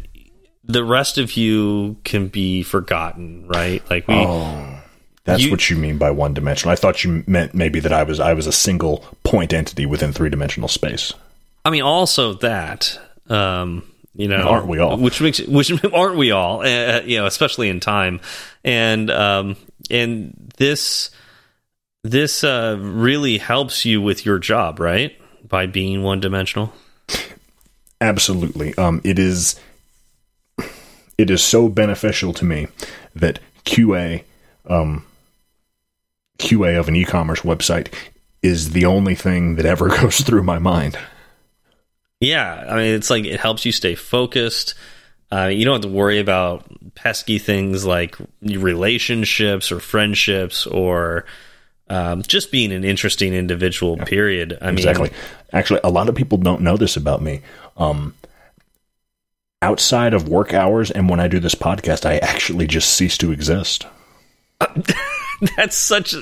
the rest of you can be forgotten, right? Like we. Oh, that's You- what you mean by one dimensional. I thought you meant maybe that I was I was a single point entity within three dimensional space. I mean, also that, um, you know, Aren't we all? Which makes which aren't we all? Uh, you know, especially in time, and um, and this this uh, really helps you with your job, right? By being one dimensional. Absolutely. Um, it is it is so beneficial to me that QA um, QA of an e-commerce website is the only thing that ever goes through my mind. Yeah, I mean, it's like it helps you stay focused. Uh, you don't have to worry about pesky things like relationships or friendships or um, just being an interesting individual. Yeah, period. I exactly. mean, actually, a lot of people don't know this about me. Um, outside of work hours and when I do this podcast, I actually just cease to exist. that's such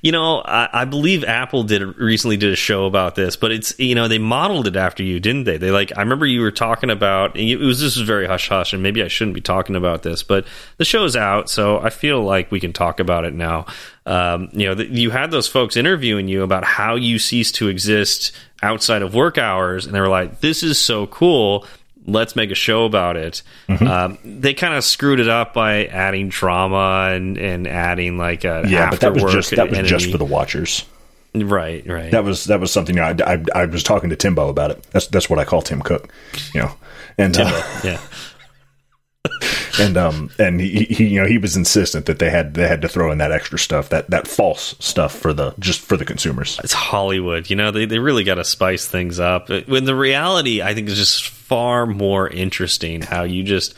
you know I, I, believe apple did recently did a show about this but it's you know they modeled it after you didn't they? They like i remember you were talking about it was this was very hush hush and maybe i shouldn't be talking about this but the show's out so i feel like we can talk about it now. Um, you know you had those folks interviewing you about how you cease to exist outside of work hours and they were like this is so cool let's make a show about it. Mm-hmm. Um, they kind of screwed it up by adding drama and, and adding like a yeah, but that was just that was just for the watchers. Right, right. That was that was something I, I, I was talking to Timbo about it. That's that's what I call Tim Cook, you know. And Timbo, uh, yeah. and um and he, he you know he was insistent that they had they had to throw in that extra stuff that that false stuff for the just for the consumers. It's Hollywood, you know they they really got to spice things up. When the reality, I think, is just far more interesting. How you just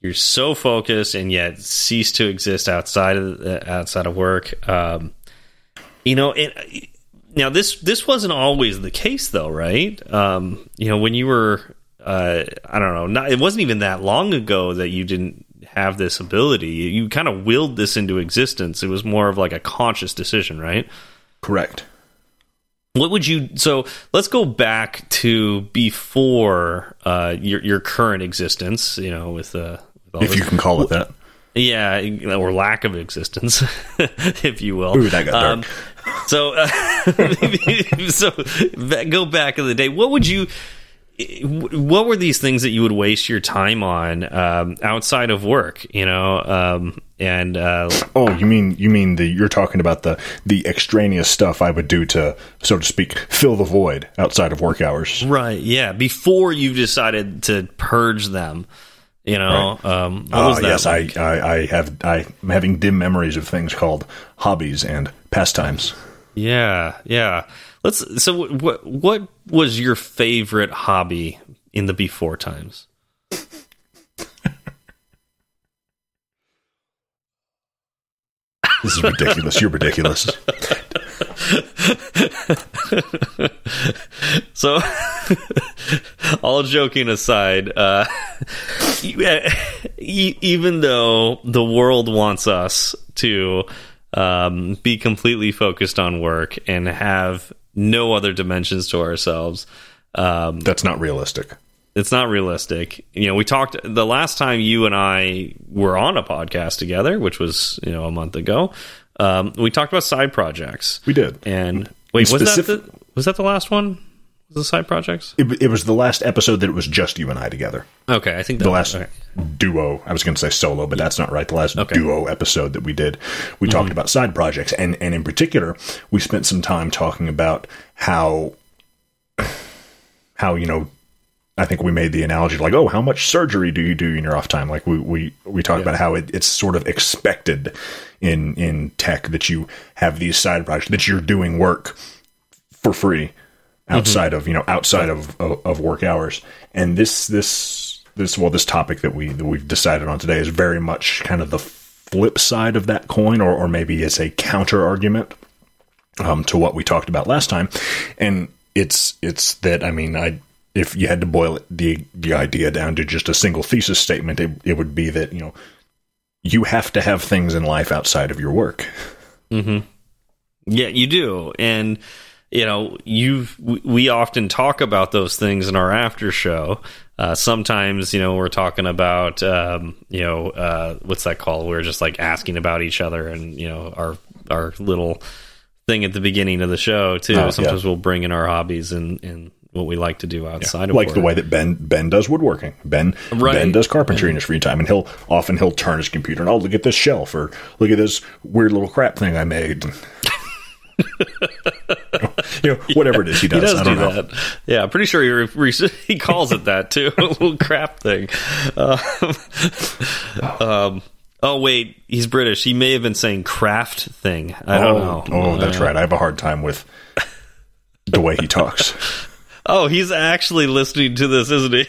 you're so focused and yet cease to exist outside of uh, outside of work. Um, you know, it, now this this wasn't always the case though, right? Um, you know, when you were uh, I don't know, not, it wasn't even that long ago that you didn't have this ability. You kind of willed this into existence. It was more of like a conscious decision, right? Correct. What would you? So let's go back to before uh, your your current existence. You know, with, uh, with if this. you can call it that. Yeah, or lack of existence, if you will. Ooh, that got dark. Um, so, uh, so go back in the day. What would you? What were these things that you would waste your time on um, outside of work you know um, and uh, oh you mean you mean the you're talking about the the extraneous stuff i would do to so to speak fill the void outside of work hours right yeah before you decided to purge them you know right. um, uh, yes like? I, I i have i'm having dim memories of things called hobbies and pastimes yeah yeah Let's. So, what what was your favorite hobby in the before times? This is ridiculous. You're ridiculous. so, all joking aside, uh, even though the world wants us to um, be completely focused on work and have no other dimensions to ourselves. Um, That's not realistic. It's not realistic. You know, we talked the last time you and I were on a podcast together, which was you know a month ago. Um, we talked about side projects. We did. And wait, was that the, was that the last one? Was the side projects? It, it, was the last episode that it was just you and I together. Okay, I think the last duo. I was going to say solo, but that's not right. The last okay. duo episode that we did, we mm -hmm. talked about side projects, and and in particular, we spent some time talking about how how you know I think we made the analogy like, oh, how much surgery do you do in your off time? Like we we we talked yeah. about how it, it's sort of expected in in tech that you have these side projects that you're doing work for free outside mm-hmm. of you know outside of, of, of work hours. And this this this well this topic that we that we've decided on today is very much kind of the flip side of that coin, or or maybe it's a counter argument um, to what we talked about last time. And it's it's that I mean I if you had to boil it, the the idea down to just a single thesis statement, it, it would be that you know you have to have things in life outside of your work. Mm-hmm. Yeah, you do, and you know, you we often talk about those things in our after show. Uh, sometimes, you know, we're talking about, um, you know, uh, what's that called? We're just like asking about each other, and you know, our our little thing at the beginning of the show too. Oh, sometimes yeah. we'll bring in our hobbies and and what we like to do outside of like work. the way that Ben Ben does woodworking. Ben Right. Ben does carpentry in his free time, and he'll often he'll turn his computer and oh look at this shelf or look at this weird little crap thing I made. You know, whatever it is he does. He does I do don't know. that. Yeah, I'm pretty sure he re- re- he calls it that too. a little crap thing. Um, um, oh wait, he's British. He may have been saying craft thing. I don't oh, know. oh, that's Uh, right. I have a hard time with the way he talks. Oh, he's actually listening to this, isn't he?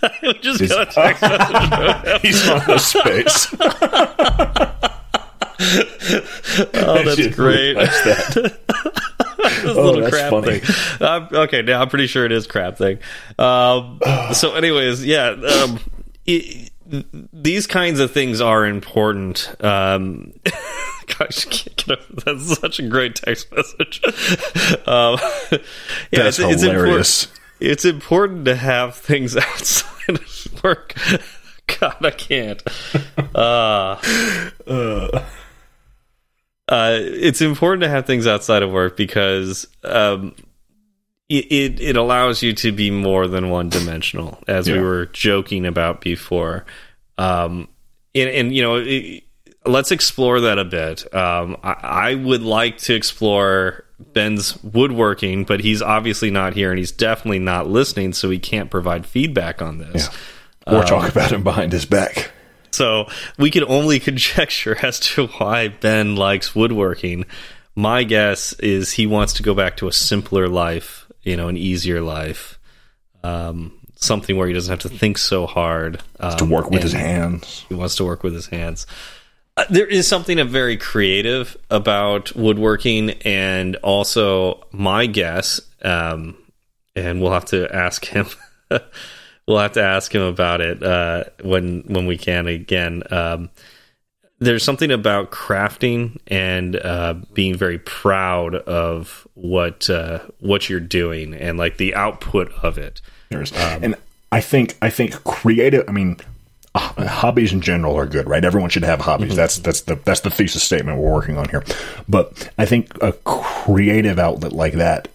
I just got a text message. He's on the space. Oh, that's great. That's that. this Oh, little that's crap funny. thing. Um, okay, now I'm pretty sure it is crap thing. Um, so, anyways, yeah, um, it, these kinds of things are important. Um, gosh, I can't get over, that's such a great text message. Um, yeah, That's it's, it's hilarious. important. It's important to have things outside of work. God, I can't. Uh, uh, it's important to have things outside of work because um, it, it it allows you to be more than one dimensional, as we were joking about before. Um, and, and you know, it, let's explore that a bit. Um, I, I would like to explore Ben's woodworking, but he's obviously not here, and he's definitely not listening, so he can't provide feedback on this. Or talk about him behind his back. So we can only conjecture as to why Ben likes woodworking. My guess is he wants to go back to a simpler life, you know, an easier life, um, something where he doesn't have to think so hard. Um, To work with his hands. He wants to work with his hands. Uh, there is something very creative about woodworking, and also my guess, um, and we'll have to ask him. we'll have to ask him about it uh, when when we can again. Um, there's something about crafting and uh, being very proud of what uh, what you're doing and like the output of it. There's, and I think I think creative. I mean, hobbies in general are good, right? Everyone should have hobbies. That's that's the that's the thesis statement we're working on here. But I think a creative outlet like that.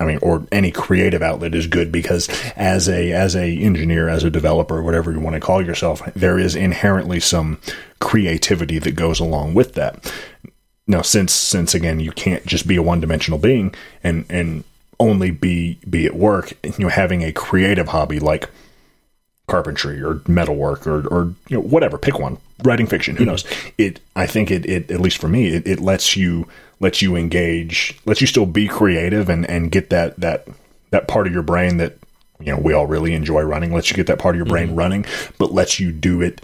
I mean, or any creative outlet is good because as a as a engineer, as a developer, whatever you want to call yourself, there is inherently some creativity that goes along with that. Now, since since again, you can't just be a one dimensional being and and only be be at work. You know, having a creative hobby like carpentry or metalwork or or you know whatever, pick one. Writing fiction, who knows? It. I think it. It at least for me, it, it lets you lets you engage, lets you still be creative and and get that that that part of your brain that you know we all really enjoy running. Lets you get that part of your brain mm-hmm. running, but lets you do it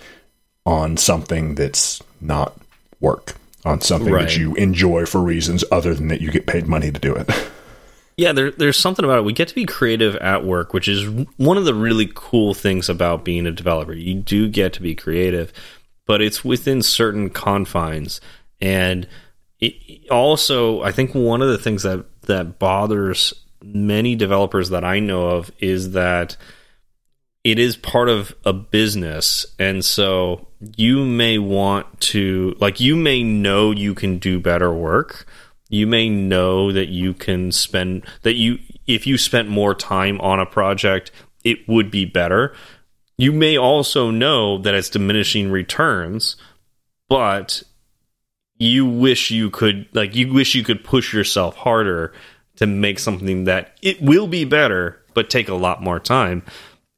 on something that's not work, on something Right. that you enjoy for reasons other than that you get paid money to do it. Yeah, there, there's something about it. We get to be creative at work, which is one of the really cool things about being a developer. You do get to be creative, but it's within certain confines. And it, also, I think one of the things that that bothers many developers that I know of is that it is part of a business. And so you may want to like you may know you can do better work. You may know that you can spend that you if you spent more time on a project it would be better you may also know that it's diminishing returns but you wish you could like you wish you could push yourself harder to make something that it will be better but take a lot more time.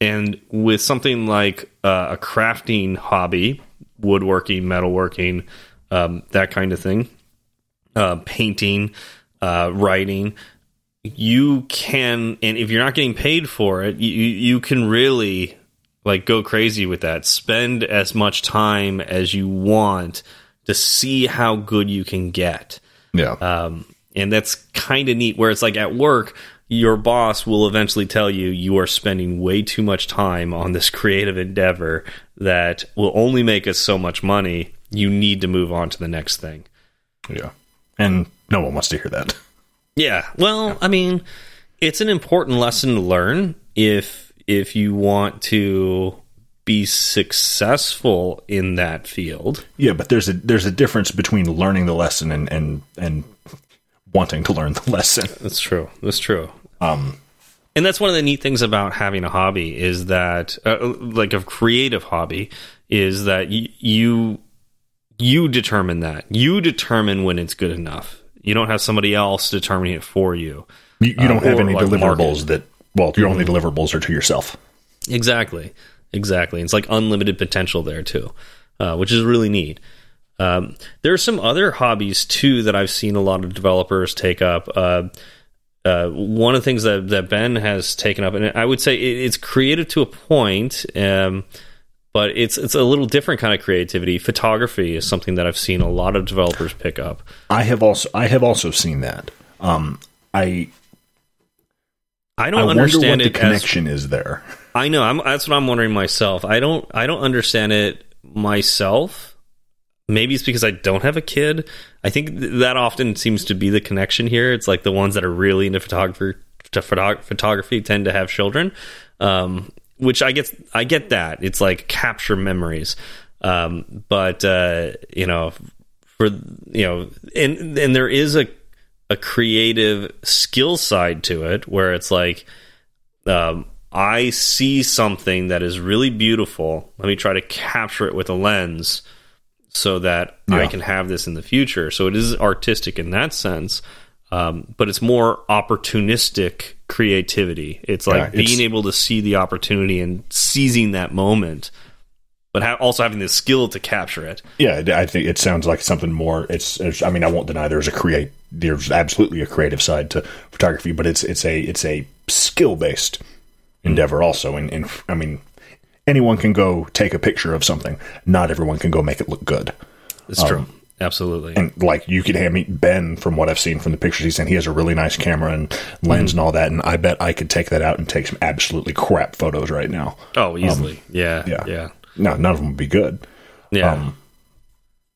And with something like uh, a crafting hobby woodworking metalworking um, that kind of thing uh, painting uh, writing you can and if you're not getting paid for it you, you can really like go crazy with that spend as much time as you want to see how good you can get yeah. um, and that's kind of neat where it's like at work your boss will eventually tell you you are spending way too much time on this creative endeavor that will only make us so much money you need to move on to the next thing yeah. And no one wants to hear that. yeah well i mean it's an important lesson to learn if if you want to be successful in that field Yeah, but there's a there's a difference between learning the lesson and and and wanting to learn the lesson. that's true that's true and that's one of the neat things about having a hobby is that uh, like a creative hobby is that you you determine that you determine when it's good enough you don't have somebody else determining it for you You, you don't Uh, have any like deliverables marketing. that. Well, your only deliverables are to yourself. Exactly, exactly. It's like unlimited potential there too, uh, which is really neat. Um, there are some other hobbies too that I've seen a lot of developers take up. Uh, uh, one of the things that, that Ben has taken up, and I would say it, it's creative to a point, um, but it's it's a little different kind of creativity. Photography is something that I've seen a lot of developers pick up. I have also I have also seen that. Um, I I I don't wonder understand what the it as connection is there. I know. I'm, that's what I'm wondering myself. I don't. I don't understand it myself. Maybe it's because I don't have a kid. I think th that often seems to be the connection here. It's like the ones that are really into photography to photo photography tend to have children, um, which I get. I get that. It's like capture memories, um, but uh, you know, for you know, and and there is a a creative skill side to it where it's like um, I see something that is really beautiful. Let me try to capture it with a lens so that I can have this in the future. So it is artistic in that sense, um, but it's more opportunistic creativity. It's like Yeah, it's- being able to see the opportunity and seizing that moment, but ha also having the skill to capture it. Yeah, I think it sounds like something more. It's, it's I mean, I won't deny there's a create. There's absolutely a creative side to photography, but it's it's a it's a skill based endeavor also. And, and I mean, anyone can go take a picture of something. Not everyone can go make it look good. It's true. Absolutely. And like you could hand me Ben from what I've seen from the pictures he's sent, he has a really nice camera and lens and all that. And I bet I could take that out and take some absolutely crap photos right now. oh, easily. yeah. um, yeah. Yeah. No, none of them would be good. Yeah. Um,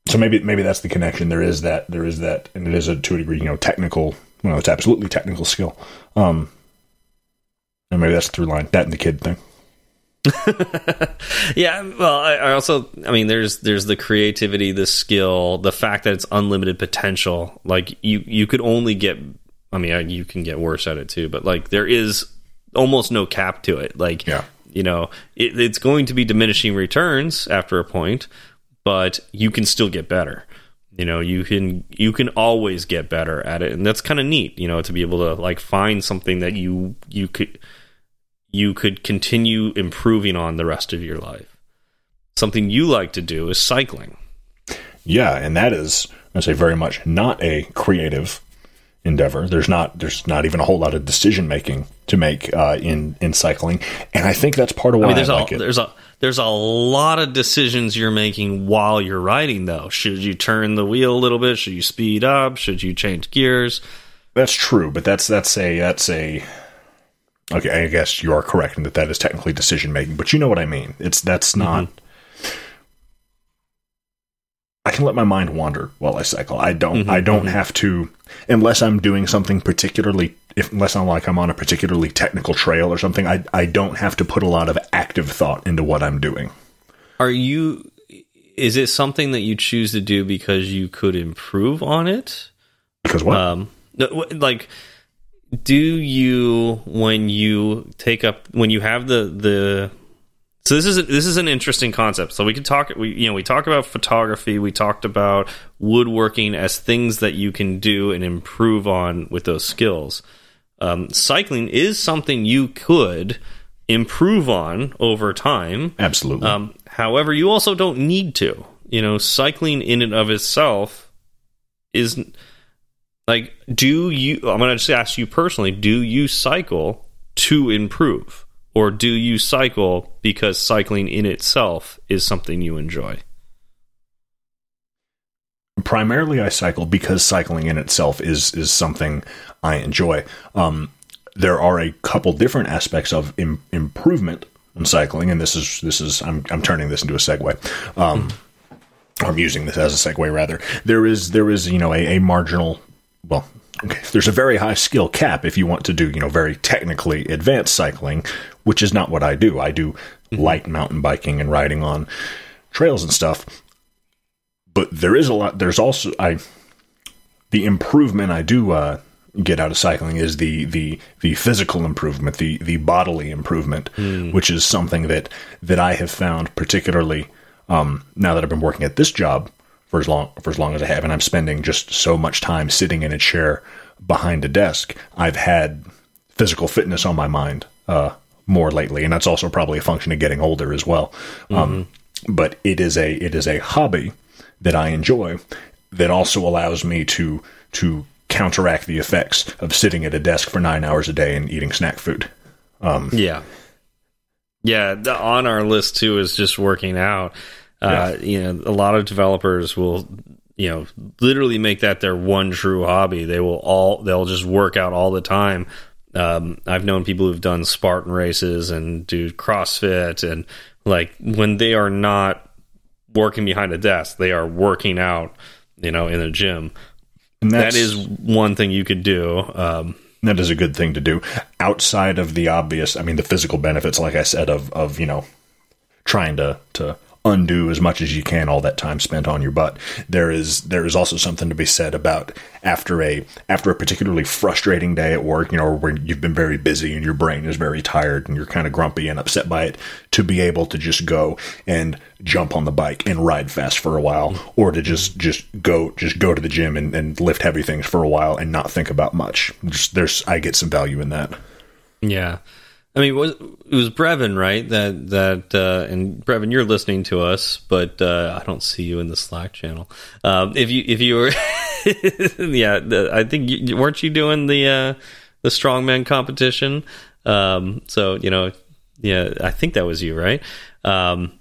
so maybe maybe that's the connection. There is that there is that, and it is a to a degree, you know, technical. You know, it's absolutely technical skill. Um, and maybe that's the through line. That and the kid thing. Yeah, well, I, I also, I mean, there's there's the creativity, the skill, the fact that it's unlimited potential. Like you, you could only get. I mean, you can get worse at it too, but like there is almost no cap to it. Like, Yeah. you know, it, it's going to be diminishing returns after a point, but you can still get better. You know, you can you can always get better at it, and that's kind of neat. You know, to be able to like find something that you you could you could continue improving on the rest of your life. Something you like to do is cycling. Yeah, and that is I say very much not a creative endeavor. There's not there's not even a whole lot of decision making to make uh, in in cycling, and I think that's part of why I I, mean, there's like a it. there's a there's a lot of decisions you're making while you're riding. Though, should you turn the wheel a little bit? Should you speed up? Should you change gears? That's true, but that's that's a that's a okay. I guess you are correct in that that is technically decision making, but you know what I mean. It's that's mm-hmm. not. I can let my mind wander while I cycle. I don't. Mm-hmm. I don't mm-hmm. have to unless I'm doing something particularly. If unless I'm like I'm on a particularly technical trail or something, I I don't have to put a lot of active thought into what I'm doing. Are you? Is it something that you choose to do because you could improve on it? Because what? Um, like, do you when you take up when you have the the so this is a, this is an interesting concept. So we can talk we you know we talk about photography, we talked about woodworking as things that you can do and improve on with those skills. Um, cycling is something you could improve on over time. Absolutely. Um, however, you also don't need to. You know, cycling in and of itself is like, do you? I'm going to just ask you personally: Do you cycle to improve, or do you cycle because cycling in itself is something you enjoy? Primarily I cycle because cycling in itself is is something I enjoy. Um, there are a couple different aspects of Im- improvement in cycling, and this is this is I'm I'm turning this into a segue. Um, or I'm using this as a segue rather. There is there is you know a, a marginal well. Okay, there's a very high skill cap if you want to do, you know, very technically advanced cycling, which is not what I do. I do light mountain biking and riding on trails and stuff but there is a lot there's also i the improvement i do uh get out of cycling is the the the physical improvement, the the bodily improvement, which is something that that I have found particularly um, now that I've been working at this job for as long for as long as I have, and I'm spending just so much time sitting in a chair behind a desk. I've had physical fitness on my mind uh, more lately, and that's also probably a function of getting older as well. Um, but it is a it is a hobby that I enjoy that also allows me to to counteract the effects of sitting at a desk for nine hours a day and eating snack food. Yeah. Yeah, the, on our list too is just working out. Uh, You know, a lot of developers will, you know, literally make that their one true hobby. They will all they'll just work out all the time. Um, I've known people who've done Spartan races and do CrossFit, and like when they are not working behind a desk, they are working out. You know, in a gym. And that's, one thing you could do. Um, that is a good thing to do outside of the obvious. I mean, the physical benefits, like I said, of of you know trying to to undo as much as you can all that time spent on your butt. There is there is also something to be said about after a after a particularly frustrating day at work, you know, where you've been very busy and your brain is very tired and you're kind of grumpy and upset by it, to be able to just go and jump on the bike and ride fast for a while, mm-hmm. or to just just go just go to the gym and, and lift heavy things for a while and not think about much. Just, there's I get some value in that. Yeah, I mean, it was, it was Brevin, right? That that uh, and Brevin, you're listening to us, but uh, I don't see you in the Slack channel. Um, if you if you were, yeah, the, I think you, weren't you doing the uh, the strongman competition? Um, so you know, yeah, I think that was you, right? Um,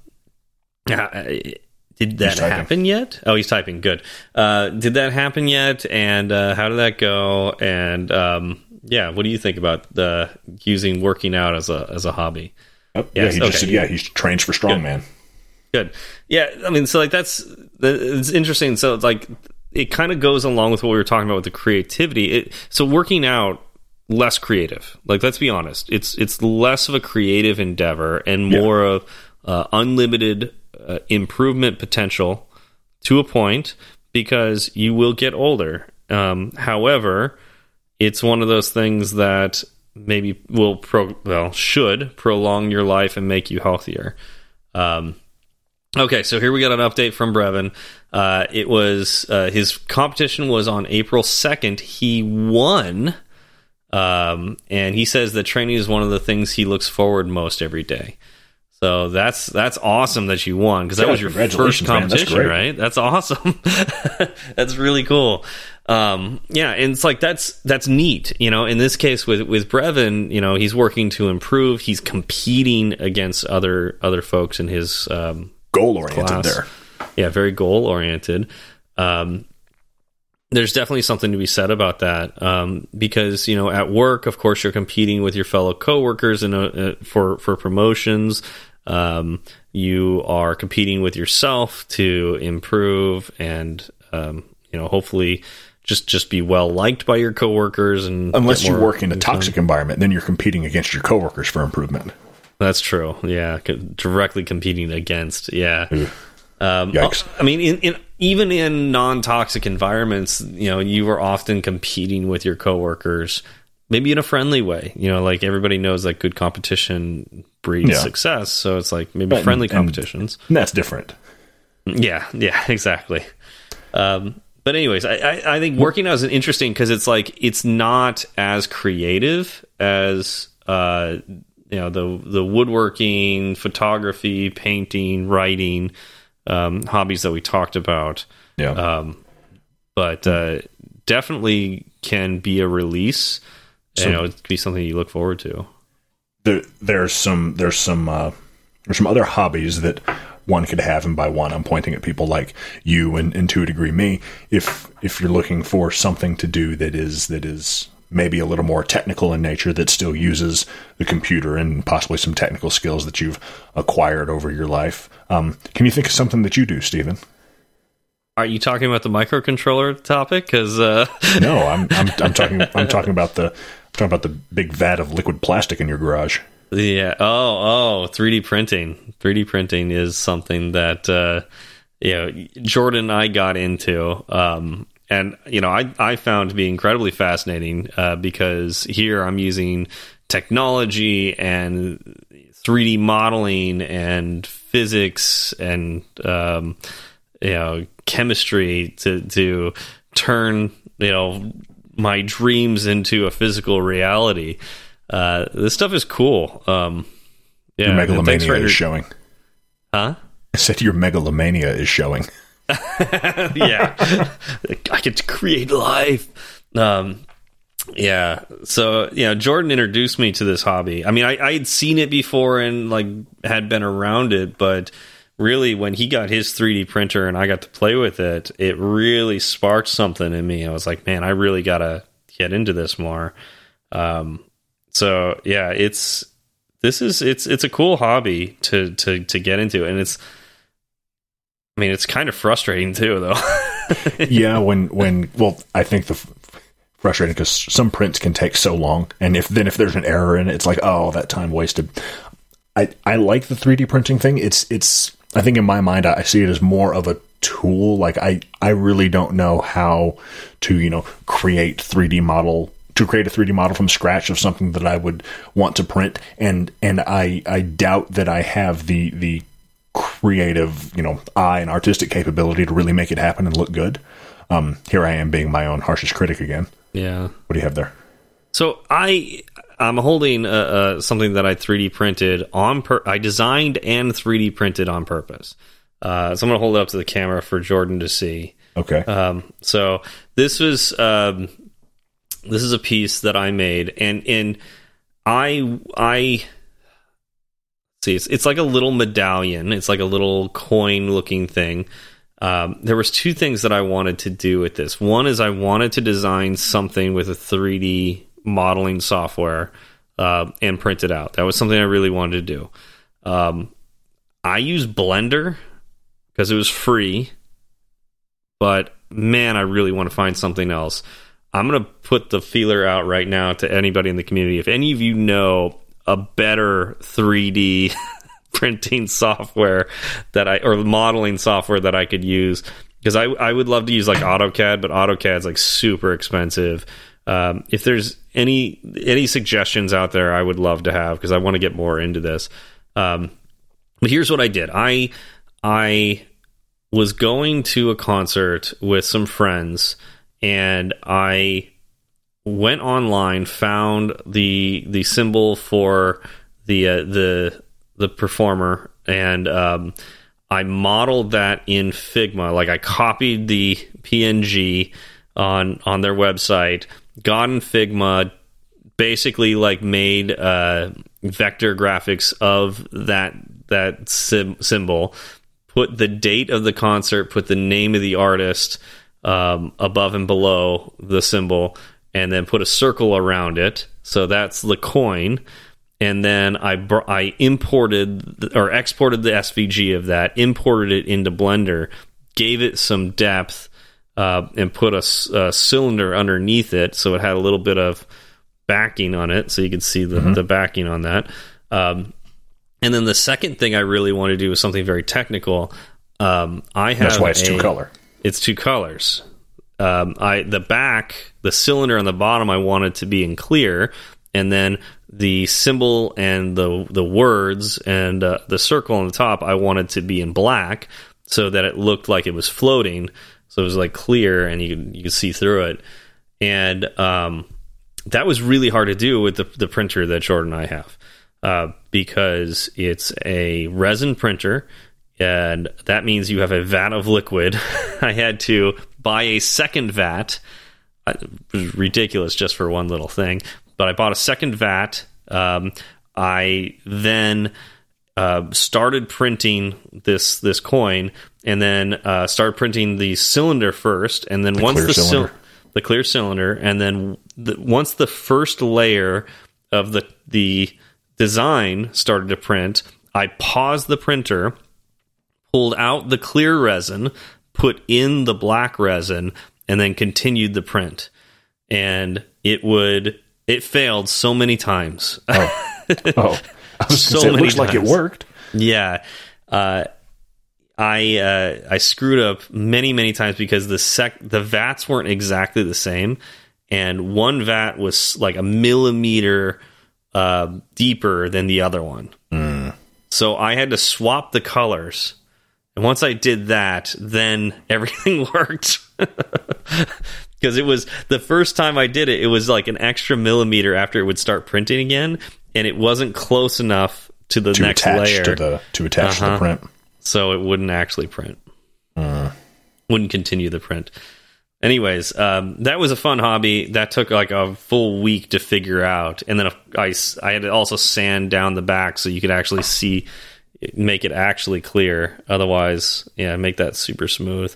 did that happen yet? Oh, he's typing. Good. Uh, did that happen yet? And uh, how did that go? And um, yeah, what do you think about the using working out as a as a hobby? Yep. Yes, yeah, he just yeah he trains for strongman. Good. Yeah, I mean, so like that's it's interesting. So it's like it kind of goes along with what we were talking about with the creativity. It, so working out less creative. Like let's be honest, it's it's less of a creative endeavor and Yeah. more of uh, unlimited uh, improvement potential to a point because you will get older. Um, however, it's one of those things that maybe will pro well should prolong your life and make you healthier. Um, okay, so here we got an update from Brevin. Uh, it was uh, his competition was on April second. He won, um, and he says that training is one of the things he looks forward most every day. So that's that's awesome that you won because that Yeah, was your first congratulations, man. That's competition, right? That's awesome. that's really cool. Um, yeah, and it's like that's that's neat. You know, in this case with with Brevin, you know, he's working to improve. He's competing against other other folks in his um, Goal oriented there. yeah, very goal oriented. Um, there's definitely something to be said about that um, because you know at work, of course, you're competing with your fellow coworkers and uh, for for promotions. Um, you are competing with yourself to improve and um, you know hopefully just just be well liked by your coworkers and Unless you work in a toxic environment, then you're competing against your coworkers for improvement. That's true. Yeah, directly competing against. Yeah. Um, Yikes. I mean, in, in even in non-toxic environments, you know, you are often competing with your coworkers, maybe in a friendly way. You know, like everybody knows that good competition breeds Yeah. success. So it's like maybe But- friendly and- competitions. And that's different. Yeah, yeah, exactly. Um, but anyways, I, I, I think working out is an interesting because it's like it's not as creative as uh, you know the the woodworking, photography, painting, writing um, hobbies that we talked about. Yeah. Um, but uh, definitely can be a release. you know, it could be something you look forward to. there, there's some there's some uh, there's some other hobbies that one could have, and by one I'm pointing at people like you and, and to a degree me. If if you're looking for something to do that is that is maybe a little more technical in nature that still uses the computer and possibly some technical skills that you've acquired over your life, um, can you think of something that you do, Stephen? Are you talking about the microcontroller topic? Because uh, No, I'm I'm, I'm talking I'm talking about the I'm talking about the big vat of liquid plastic in your garage. Yeah. Oh, oh, 3D printing. 3D printing is something that uh, you know Jordan and I got into um, and you know, I I found to be incredibly fascinating uh, because here I'm using technology and 3D modeling and physics and um, you know chemistry to to turn you know my dreams into a physical reality. Uh, this stuff is cool. Um, yeah, Your megalomania is showing. Huh? I said your megalomania is showing. yeah, I get to create life. Um, yeah. So you know, Jordan introduced me to this hobby. I mean, I I'd seen it before and like had been around it, but really when he got his 3D printer and I got to play with it, it really sparked something in me. I was like, man, I really gotta get into this more. Um, so yeah, it's this is it's it's a cool hobby to to to get into, and it's. I mean, it's kind of frustrating too, though. yeah, when when well, I think the frustrating because some prints can take so long, and if then if there's an error in it, it's like oh that time wasted. I I like the 3D printing thing. It's it's I think in my mind I, see it as more of a tool. Like I I really don't know how to you know create 3D model to create a 3D model from scratch of something that I would want to print, and and I I doubt that I have the the creative, you know, eye and artistic capability to really make it happen and look good. Um, here I am being my own harshest critic again. yeah. What do you have there? So I I'm holding uh, uh, something that I 3D printed on per I designed and 3D printed on purpose. Uh, so I'm gonna hold it up to the camera for Jordan to see. Okay. Um, so this was um, this is a piece that I made, and and I I see it's it's like a little medallion. It's like a little coin looking thing. Um, there was two things that I wanted to do with this. One is I wanted to design something with a 3D modeling software uh, and print it out. That was something I really wanted to do. Um, I use Blender because it was free but man, I really want to find something else. I'm going to put the feeler out right now to anybody in the community. If any of you know a better 3D printing software that I or modeling software that I could use, because I I would love to use like AutoCAD, but AutoCAD's like super expensive. Um, if there's any any suggestions out there, I would love to have because I want to get more into this. Um, but here's what I did. I I was going to a concert with some friends and I went online, found the the symbol for the uh, the the performer, and um, I modeled that in Figma. Like I copied the PNG on on their website, got in Figma, basically like made uh, vector graphics of that that symbol put the date of the concert, put the name of the artist um, above and below the symbol, and then put a circle around it. So that's the coin. And then I I imported or exported the SVG of that, imported it into Blender, gave it some depth, uh, and put a, a, cylinder underneath it, so it had a little bit of backing on it, so you could see the, mm -hmm. the backing on that. Um, and then the second thing I really want to do is something very technical. Um, I have that's why it's a, two color. It's two colors. Um, I the back, the cylinder on the bottom, I wanted to be in clear, and then the symbol and the the words and uh, the circle on the top, I wanted to be in black, so that it looked like it was floating. So it was like clear, and you you could see through it. And um, that was really hard to do with the the printer that Jordan and I have uh, because it's a resin printer, and that means you have a vat of liquid. I had to buy a second vat. It was ridiculous just for one little thing, but I bought a second vat. Um, I then uh, started printing this this coin, and then uh, started printing the cylinder first, and then the once the cylinder. the clear cylinder, and then the, once the first layer of the the design started to print, I paused the printer, pulled out the clear resin, put in the black resin, and then continued the print. And it would it failed so many times. Oh, oh. So say, it many looks like it worked. yeah. Uh, I uh, I screwed up many many times because the sec the vats weren't exactly the same, and one vat was like a millimeter uh, deeper than the other one. So I had to swap the colors, and once I did that, then everything worked. Because it was the first time I did it, it was like an extra millimeter after it would start printing again, and it wasn't close enough to the to next layer to the to attach to the Uh-huh. print. so it wouldn't actually print. Wouldn't continue the print. Anyways, um, that was a fun hobby. That took like a full week to figure out, and then I I had to also sand down the back so you could actually see, make it actually clear. Otherwise, yeah, make that super smooth.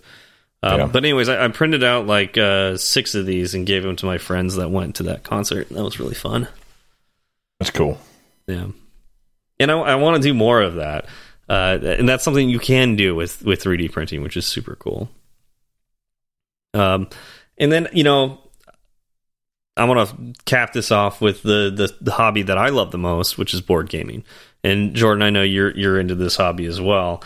Um, Yeah. But anyways, I, I printed out like uh, six of these and gave them to my friends that went to that concert. That was really fun. That's cool. Yeah, and I, I want to do more of that, uh, and that's something you can do with with 3D printing, which is super cool. Um, and then you know, I want to cap this off with the, the the hobby that I love the most, which is board gaming. And Jordan, I know you're you're into this hobby as well.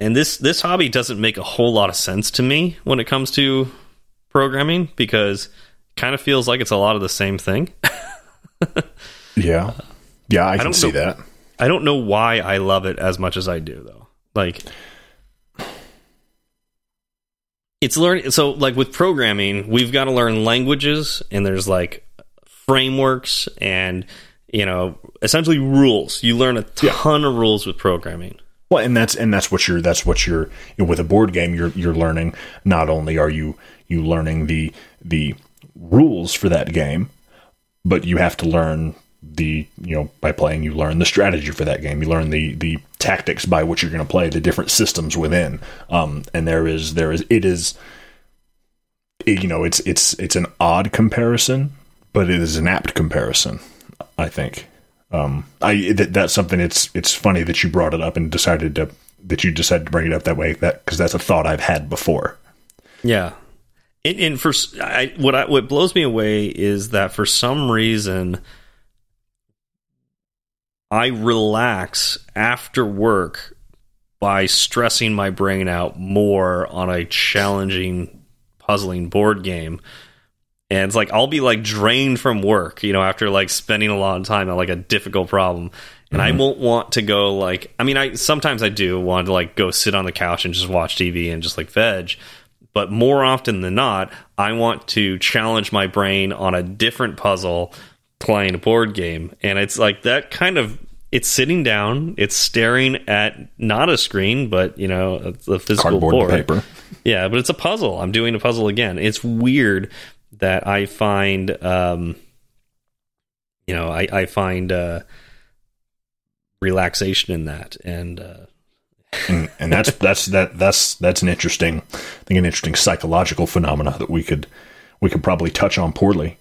And this this hobby doesn't make a whole lot of sense to me when it comes to programming because it kind of feels like it's a lot of the same thing. Yeah, yeah, I can don't see know- that. I don't know why I love it as much as I do though. Like it's learning so like with programming, we've got to learn languages and there's like frameworks and you know, essentially rules. You learn a ton of rules with programming. Well, and that's and that's what you're that's what you're you know, with a board game you're you're learning. Not only are you you learning the the rules for that game, but you have to learn the you know by playing you learn the strategy for that game. You learn the the tactics by which you're going to play the different systems within. Um, and there is there is it is it- you know it's it's it's an odd comparison, but it is an apt comparison. I think. Um, I that, that's something. It's it's funny that you brought it up and decided to that you decided to bring it up that way. That because that's a thought I've had before. Yeah. And, and for I, what I, what blows me away is that for some reason I relax after work by stressing my brain out more on a challenging puzzling board game. And it's like I'll be like drained from work, you know, after like spending a lot of time on like a difficult problem. And I mm-hmm. won't want to go like I mean I sometimes I do want to like go sit on the couch and just watch TV and just like veg. But more often than not, I want to challenge my brain on a different puzzle playing a board game. And it's like that kind of it's sitting down, it's staring at not a screen, but you know, a, a physical Cardboard board. paper. Yeah, but it's a puzzle. I'm doing a puzzle again. It's weird that I find, um, you know, I, I find uh, relaxation in that, and uh, and, and that's that's that that's that's an interesting, I think an interesting psychological phenomena that we could we could probably touch on poorly.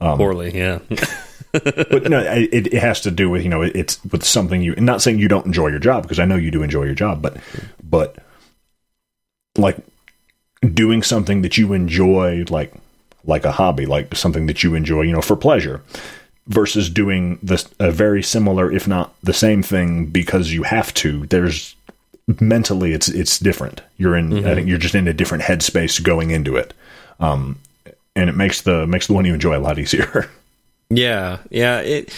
poorly. Yeah, But no, it, it has to do with you know it's with something you. Not saying you don't enjoy your job because I know you do enjoy your job, but but like doing something that you enjoy, like like a hobby, like something that you enjoy, you know, for pleasure, versus doing this a very similar, if not the same thing, because you have to. There's mentally, it's it's different. You're in. I think you're just in a different headspace going into it, um, and it makes the makes the one you enjoy a lot easier. yeah, yeah. It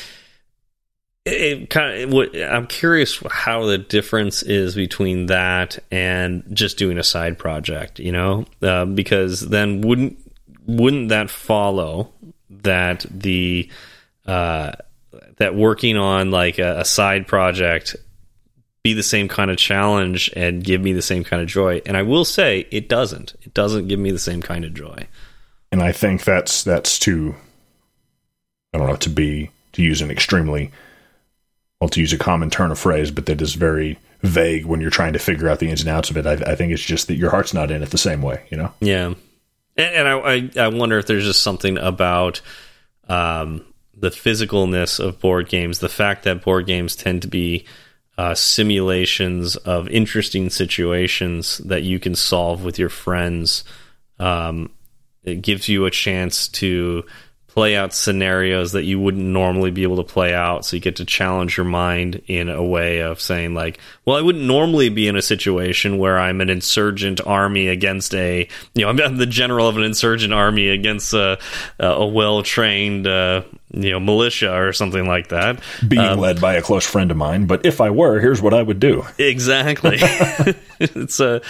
it, kind of. What, I'm curious how the difference is between that and just doing a side project. You know, uh, because then wouldn't wouldn't that follow that the uh, that working on like a, a side project be the same kind of challenge and give me the same kind of joy? And I will say it doesn't. It doesn't give me the same kind of joy. and I think that's that's to I don't know to be to use an extremely well to use a common turn of phrase, but that is very vague when you're trying to figure out the ins and outs of it. I, I think it's just that your heart's not in it the same way, you know. Yeah, and, and I, I wonder if there's just something about um, the physicalness of board games, the fact that board games tend to be uh, simulations of interesting situations that you can solve with your friends. Um, it gives you a chance to play out scenarios that you wouldn't normally be able to play out. So you get to challenge your mind in a way of saying, like, well, I wouldn't normally be in a situation where I'm an insurgent army against a, you know, I'm the general of an insurgent army against a, a well trained, uh, you know, militia or something like that. Being um, led by a close friend of mine, but if I were, here's what I would do. Exactly. it's a,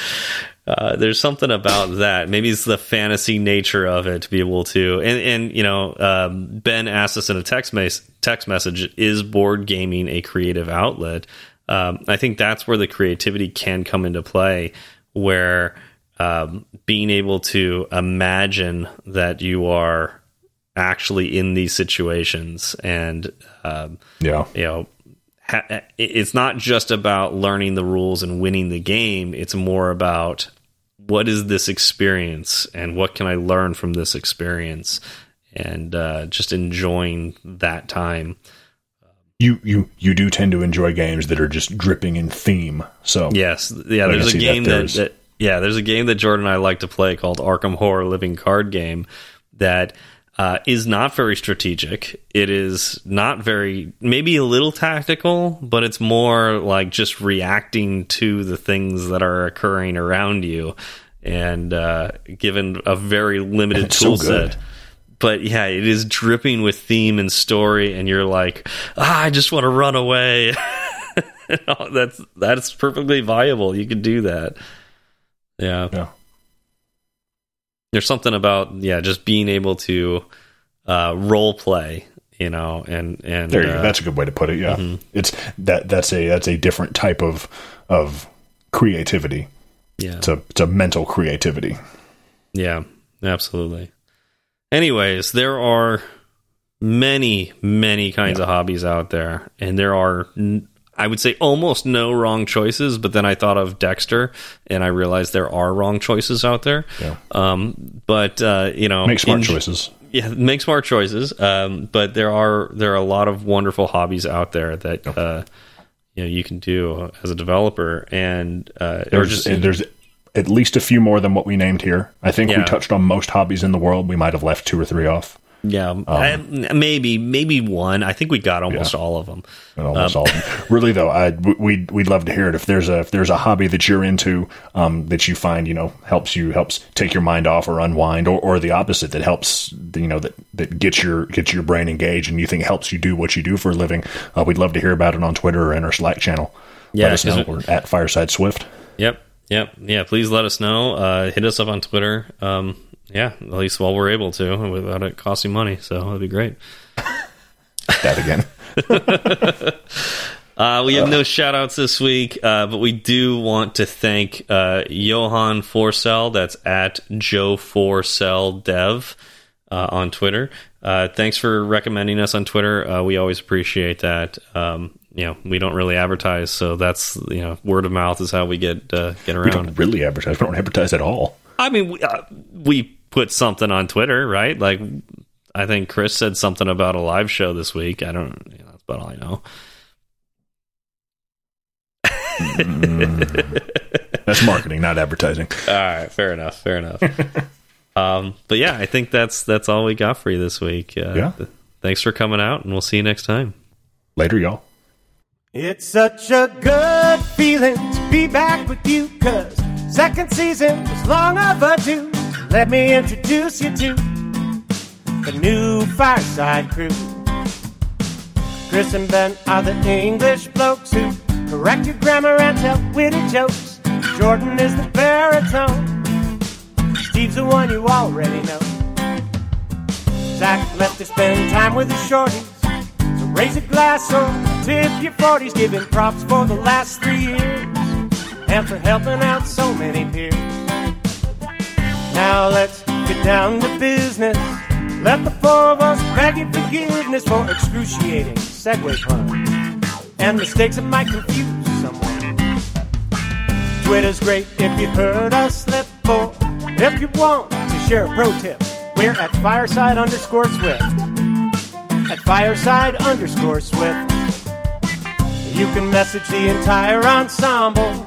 uh, there's something about that. Maybe it's the fantasy nature of it to be able to. And, and you know, um, Ben asked us in a text text message: Is board gaming a creative outlet? Um, I think that's where the creativity can come into play, where um, being able to imagine that you are actually in these situations and um, yeah, you know it's not just about learning the rules and winning the game. It's more about what is this experience and what can I learn from this experience and uh, just enjoying that time. You you you do tend to enjoy games that are just dripping in theme. So yes, yeah. There's a game that, that, that yeah, there's a game that Jordan and I like to play called Arkham Horror Living Card Game that uh, is not very strategic. It is not very, maybe a little tactical, but it's more like just reacting to the things that are occurring around you. And uh, given a very limited tool so set. But yeah, it is dripping with theme and story, and you're like, ah, I just want to run away. that's that's perfectly viable. You can do that. Yeah. Yeah there's something about yeah, just being able to uh, role play, you know, and and there you uh, go. That's a good way to put it. Yeah, mm -hmm. it's that that's a that's a different type of of creativity. Yeah, it's a it's a mental creativity. Yeah, absolutely. Anyways, there are many many kinds yeah. of hobbies out there, and there are I would say almost no wrong choices, but then I thought of Dexter, and I realized there are wrong choices out there. Yeah. Um, but uh, you know, make smart choices. Yeah, make smart choices. Um, but there are there are a lot of wonderful hobbies out there that uh, you know you can do as a developer, and uh, there's just, there's at least a few more than what we named here. I think yeah. we touched on most hobbies in the world. We might have left two or three off. Yeah, um, I, maybe maybe one. I think we got almost yeah, all of them. Almost um, all of them. Really though, I we'd we'd love to hear it. If there's a if there's a hobby that you're into um, that you find you know helps you helps take your mind off or unwind, or, or the opposite that helps you know that that gets your gets your brain engaged and you think helps you do what you do for a living. Uh, we'd love to hear about it on Twitter or in our Slack channel. Yeah, let us know. We're at Fireside Swift. Yep. Yep. Yeah. Please let us know. Uh, hit us up on Twitter. Um, yeah, at least while we're able to without it costing money. So that'd be great. that again. uh, we have uh, no shout outs this week, uh, but we do want to thank uh, Johan Forsell. That's at Joe Forsell Dev uh, on Twitter. Uh, thanks for recommending us on Twitter. we always appreciate that. Um, you know, we don't really advertise, so that's you know, word of mouth is how we get get around. We don't really advertise. We don't advertise at all. I mean, we, uh, we put something on Twitter, right? Like, I think Chris said something about a live show this week. I don't. You know, that's about all I know. mm, that's marketing, not advertising. All right, fair enough. Fair enough. um, but yeah, I think that's that's all we got for you this week. Uh, yeah. Th thanks for coming out, and we'll see you next time. Later, y'all. It's such a good feeling to be back with you, cause Second season was long overdue. Let me introduce you to the new Fireside Crew. Chris and Ben are the English blokes who correct your grammar and tell witty jokes. Jordan is the baritone. Steve's the one you already know. Zach left to spend time with the shorties. So raise a glass or tip your 40s, giving props for the last three years and for helping out so many peers. Now let's get down to business. Let the four of us your forgiveness for excruciating segue puns and mistakes that might confuse someone. Twitter's great if you heard us slip, or if you want to share a pro tip, we're at fireside underscore swift. At fireside underscore swift. You can message the entire ensemble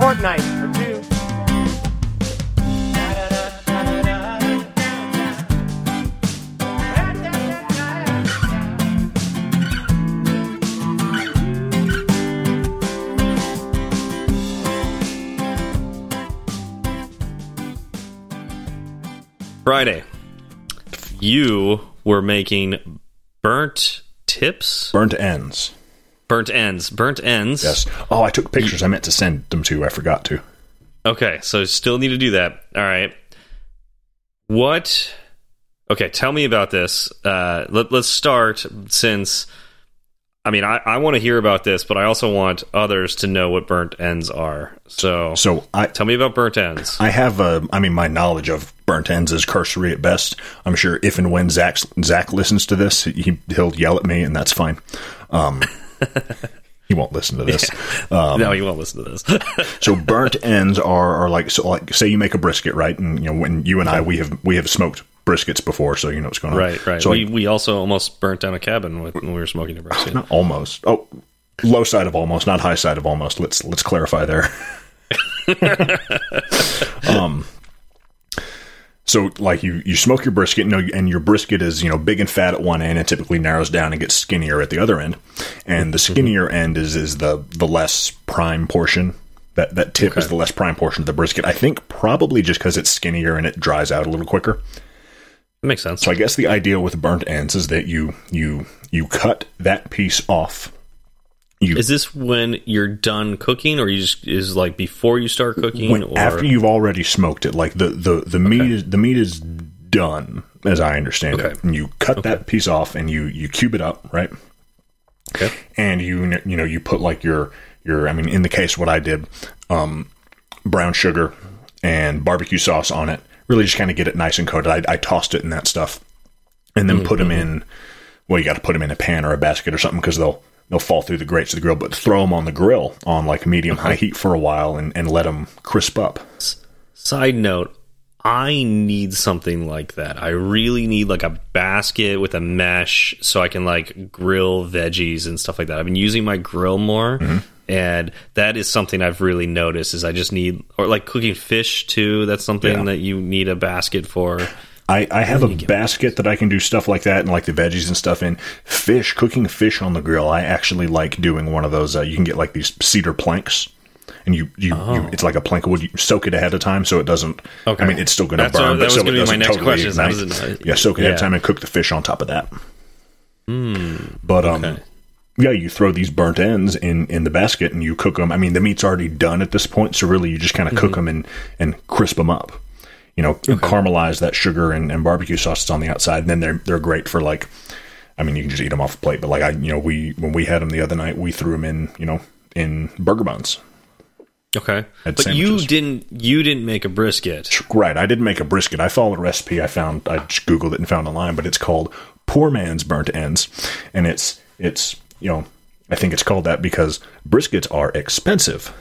fortnight or two. Friday, you were making burnt tips, Burnt ends. Burnt ends, burnt ends. Yes. Oh, I took pictures. I meant to send them to you. I forgot to. Okay, so still need to do that. All right. What? Okay, tell me about this. Uh, let, let's start since. I mean, I, I want to hear about this, but I also want others to know what burnt ends are. So, So I tell me about burnt ends. I have a. I mean, my knowledge of burnt ends is cursory at best. I'm sure if and when Zach Zach listens to this, he he'll yell at me, and that's fine. Um, he won't listen to this. Um, no, he won't listen to this. so burnt ends are are like so like say you make a brisket, right? And you know when you and I we have we have smoked briskets before, so you know what's going on. right, right. So we, like, we also almost burnt down a cabin when we were smoking a brisket. not almost. Oh, low side of almost, not high side of almost. Let's let's clarify there. um. So, like you, you smoke your brisket, you know, and your brisket is you know big and fat at one end, and typically narrows down and gets skinnier at the other end. And the mm-hmm. skinnier end is is the the less prime portion. That that tip is the less prime portion of the brisket. I think probably just because it's skinnier and it dries out a little quicker. That makes sense. So I guess the idea with burnt ends is that you you you cut that piece off. You Is this when you're done cooking, or you just is like before you start cooking, when, or after you've already smoked it. Like the the the meat is the meat is done, as I understand it. And you cut that piece off and you you cube it up, right? Okay. And you you know you put like your your I mean in the case what I did, um, brown sugar and barbecue sauce on it. Really just kind of get it nice and coated. I, I tossed it in that stuff, and then put 'em put them in. Well, you got to put them in a pan or a basket or something because they'll they'll fall through the grates of the grill. But throw them on the grill on like medium high heat for a while and, and let them crisp up. Side note, I need something like that. I really need like a basket with a mesh so I can like grill veggies and stuff like that. I've been using my grill more mm-hmm. and that is something I've really noticed is I just need or like cooking fish too. That's something Yeah. that you need a basket for. I, I have a basket that I can do stuff like that and like the veggies and stuff in. Fish, cooking fish on the grill. I actually like doing one of those. Uh, you can get like these cedar planks, and you, you, you it's like a plank of wood. You soak it ahead of time so it doesn't. Okay. I mean, it's still going to burn. what- that but was so it be my doesn't next totally question, is how ignite. does it- yeah, soak it ahead of time and cook the fish on top of that. But um, Okay. yeah, you throw these burnt ends in in the basket and you cook them. I mean, the meat's already done at this point, so really you just kind of cook 'em cook them and and crisp them up. You know, caramelize that sugar and, and barbecue sauce that's on the outside, and then they're they're great for like. I mean, you can just eat them off the plate, but like I, you know, we when we had them the other night, we threw them in, you know, in burger buns. Okay. But you didn't you didn't make a brisket. Right. I didn't make a brisket. I followed a recipe I found. I just googled it and found online, but it's called Poor Man's Burnt Ends, and it's it's you know I think it's called that because briskets are expensive.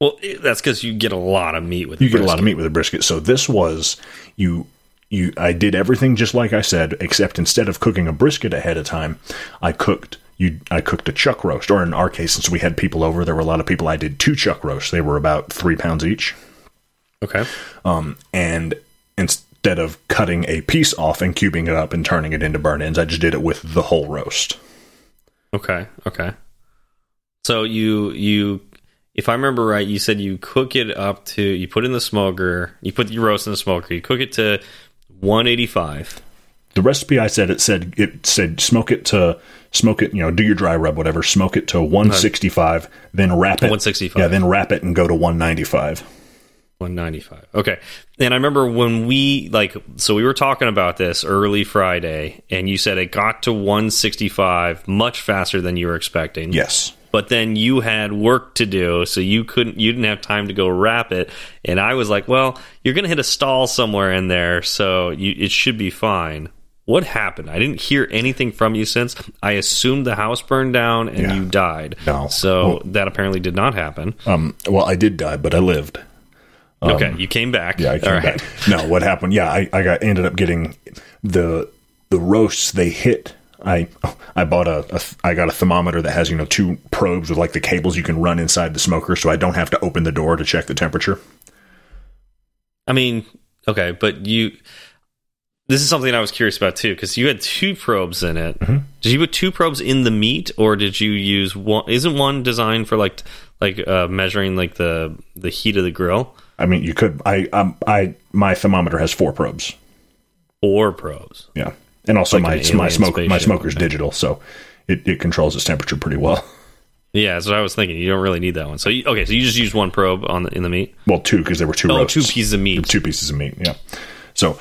Well, that's cuz you get a lot of meat with You get a lot of meat with a brisket. So this was you you I did everything just like I said, except instead of cooking a brisket ahead of time, I cooked you I cooked a chuck roast. Or in our case, since we had people over, there were a lot of people. I did two chuck roasts. They were about three pounds each. Okay. Um, and instead of cutting a piece off and cubing it up and turning it into burnt ends, I just did it with the whole roast. Okay. Okay. So you you if I remember right, you said you cook it up to you put in the smoker, you put your roast in the smoker, you cook it to 185. The recipe I said it said it said smoke it to smoke it, you know, do your dry rub, whatever, smoke it to 165, then wrap it 165. Yeah, then wrap it and go to 195. 195. Okay. And I remember when we like so we were talking about this early Friday and you said it got to 165 much faster than you were expecting. Yes. But then you had work to do, so you couldn't you didn't have time to go wrap it. And I was like, well, you're going to hit a stall somewhere in there, so you, it should be fine. What happened? I didn't hear anything from you since. I assumed the house burned down and Yeah. you died. No. So Well- that apparently did not happen. Um, well, I did die, but I lived. okay, you came back. Um, Yeah, I came All right. back. No, what happened? Yeah, I, I got ended up getting the the roasts. They hit. I I bought a, a I got a thermometer that has you know two probes with like the cables you can run inside the smoker, so I don't have to open the door to check the temperature. I mean, okay, but you. This is something I was curious about too, because you had two probes in it. Mm-hmm. Did you put two probes in the meat, or did you use one? Isn't one designed for like like uh, measuring like the the heat of the grill? I mean, you could. I um I my thermometer has four probes. Four probes. Yeah, and also Like my my smoke my smoker's Okay. digital, so it, it controls its temperature pretty well. Yeah, that's what I was thinking. You don't really need that one. So you, okay, so you just used one probe on the, in the meat. Well, two because there were two Oh, roasts. two pieces of meat. two pieces of meat. Yeah. So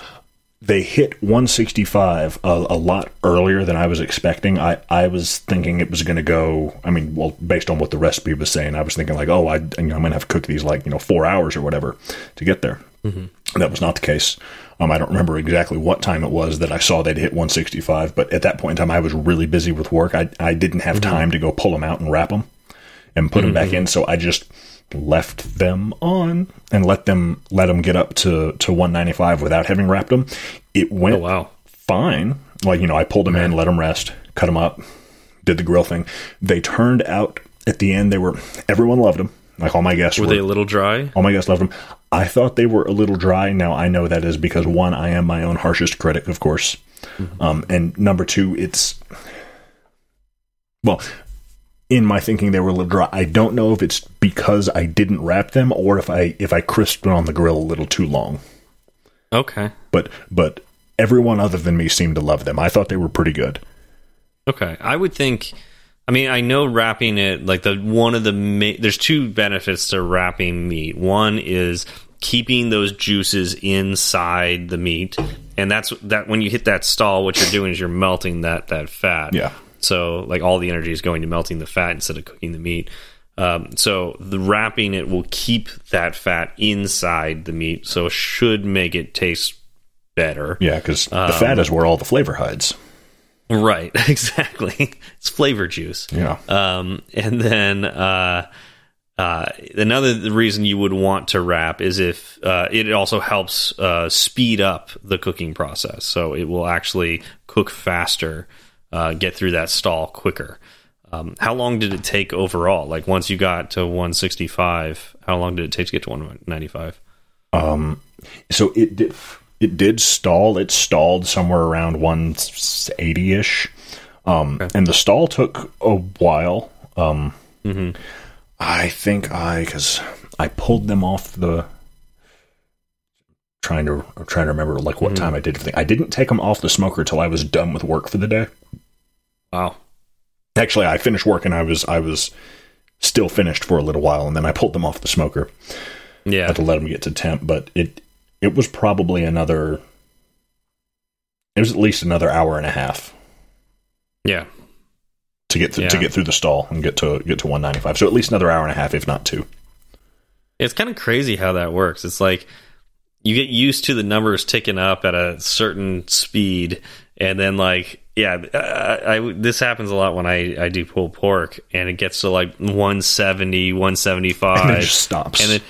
they hit 165 a, a lot earlier than I was expecting. I, I was thinking it was going to go. I mean, well, based on what the recipe was saying, I was thinking like, oh, I, you know, I'm going to have to cook these like you know four hours or whatever to get there. Mm-hmm. That was not the case. Um, I don't remember exactly what time it was that I saw they'd hit 165, but at that point in time, I was really busy with work. I, I didn't have time to go pull them out and wrap them and put them back in. So I just left them on and let them let them get up to to 195 without having wrapped them. It went Oh wow. fine. Like you know, I pulled them in, let them rest, cut them up, did the grill thing. They turned out at the end. They were everyone loved them. Like all my guests Were were. they a little dry? all my guests loved them. I thought they were a little dry. Now I know that is because one, I am my own harshest critic, of course, um, and number two, it's well, in my thinking they were a little dry. I don't know if it's because I didn't wrap them or if I if I crisped on the grill a little too long. Okay. But but everyone other than me seemed to love them. I thought they were pretty good. Okay. I would think. I mean, I know wrapping it like the one of the ma- there's two benefits to wrapping meat. One is keeping those juices inside the meat, and that's that when you hit that stall, what you're doing is you're melting that that fat. Yeah. So like all the energy is going to melting the fat instead of cooking the meat. Um, so the wrapping it will keep that fat inside the meat, so it should make it taste better. Yeah, because the fat is where all the flavor hides. Right, exactly. It's flavor juice. Yeah. Um, and then uh, uh, another reason you would want to wrap is if uh, it also helps uh, speed up the cooking process. So it will actually cook faster, uh, get through that stall quicker. Um, how long did it take overall? Like once you got to 165, how long did it take to get to 195? so it did it did stall. It stalled somewhere around 180ish um and the stall took a while. Um i think i because i pulled them off the trying to I'm trying to remember like what time i did the thing. I didn't take them off the smoker till i was done with work for the day. Wow. actually i finished work and i was i was still finished for a little while and then i pulled them off the smoker. Yeah. had to let them get to temp, but it it was probably another. It was at least another hour and a half Yeah. to get th- to get through the stall and get to get to one ninety five. So at least another hour and a half, if not two. It's kind of crazy how that works. It's like you get used to the numbers ticking up at a certain speed, and then like yeah, I, I this happens a lot when I I do pulled pork, and it gets to like 170, 175, And it just stops. and then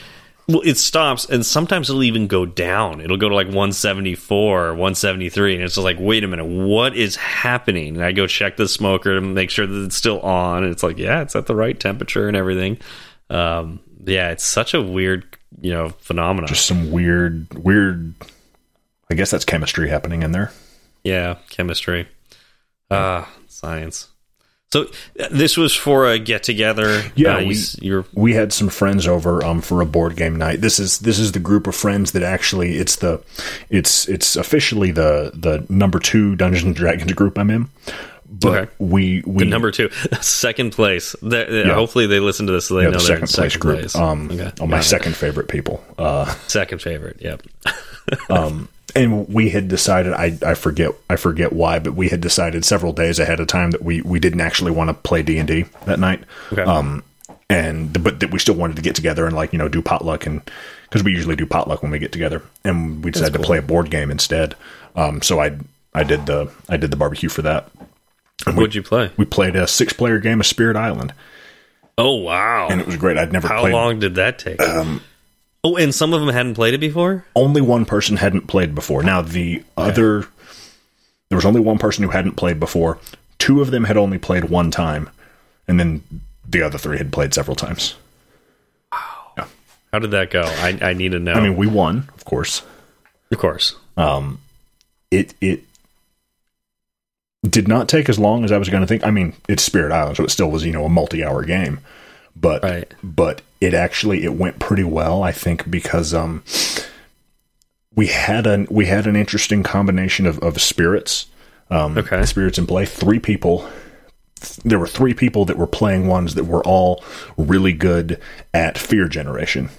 well, it stops, and sometimes it'll even go down. It'll go to like 174, or 173, and it's just like, wait a minute, what is happening? And I go check the smoker to make sure that it's still on, and it's like, yeah, it's at the right temperature and everything. Um, yeah, it's such a weird, you know, phenomenon. Just some weird weird. I guess that's chemistry happening in there. yeah, chemistry, ah, science. So this was for a get together. Yeah, uh, we- you're we had some friends over um for a board game night. This is this is the group of friends that actually it's the it's it's officially the the number two Dungeons and Dragons group I'm in. But Okay. we we the number two, second place. They- Hopefully, they listen to this so they yeah, know the second place second group. place. Um, Okay. oh, my it. second favorite people. Uh, second favorite. Yep. and we had decided I, I forget I forget why, but we had decided several days ahead of time that we, we didn't actually want to play D and D that night. Okay. Um, and but that we still wanted to get together and like you know do potluck and because we usually do potluck when we get together, and we decided to play a board game instead. Um, so I I did the I did the barbecue for that. What'd you play? We played a six player game of Spirit Island, Oh wow! and it was great. I'd never How played. long did that take? Oh, and some of them hadn't played it before. Only one person hadn't played before. Now the other, there was only one person who hadn't played before. Two of them had only played one time, and then the other three had played several times. Wow! How did that go? I, I need to know. I mean, we won, of course. of course. Um, it it did not take as long as I was going to think. I mean, it's Spirit Island, so it still was you know a multi hour game, but Right. but it actually it went pretty well. I think because um we had an we had an interesting combination of, of spirits. Um, Okay. spirits in play. Three people. There were three people that were playing ones that were all really good at fear generation.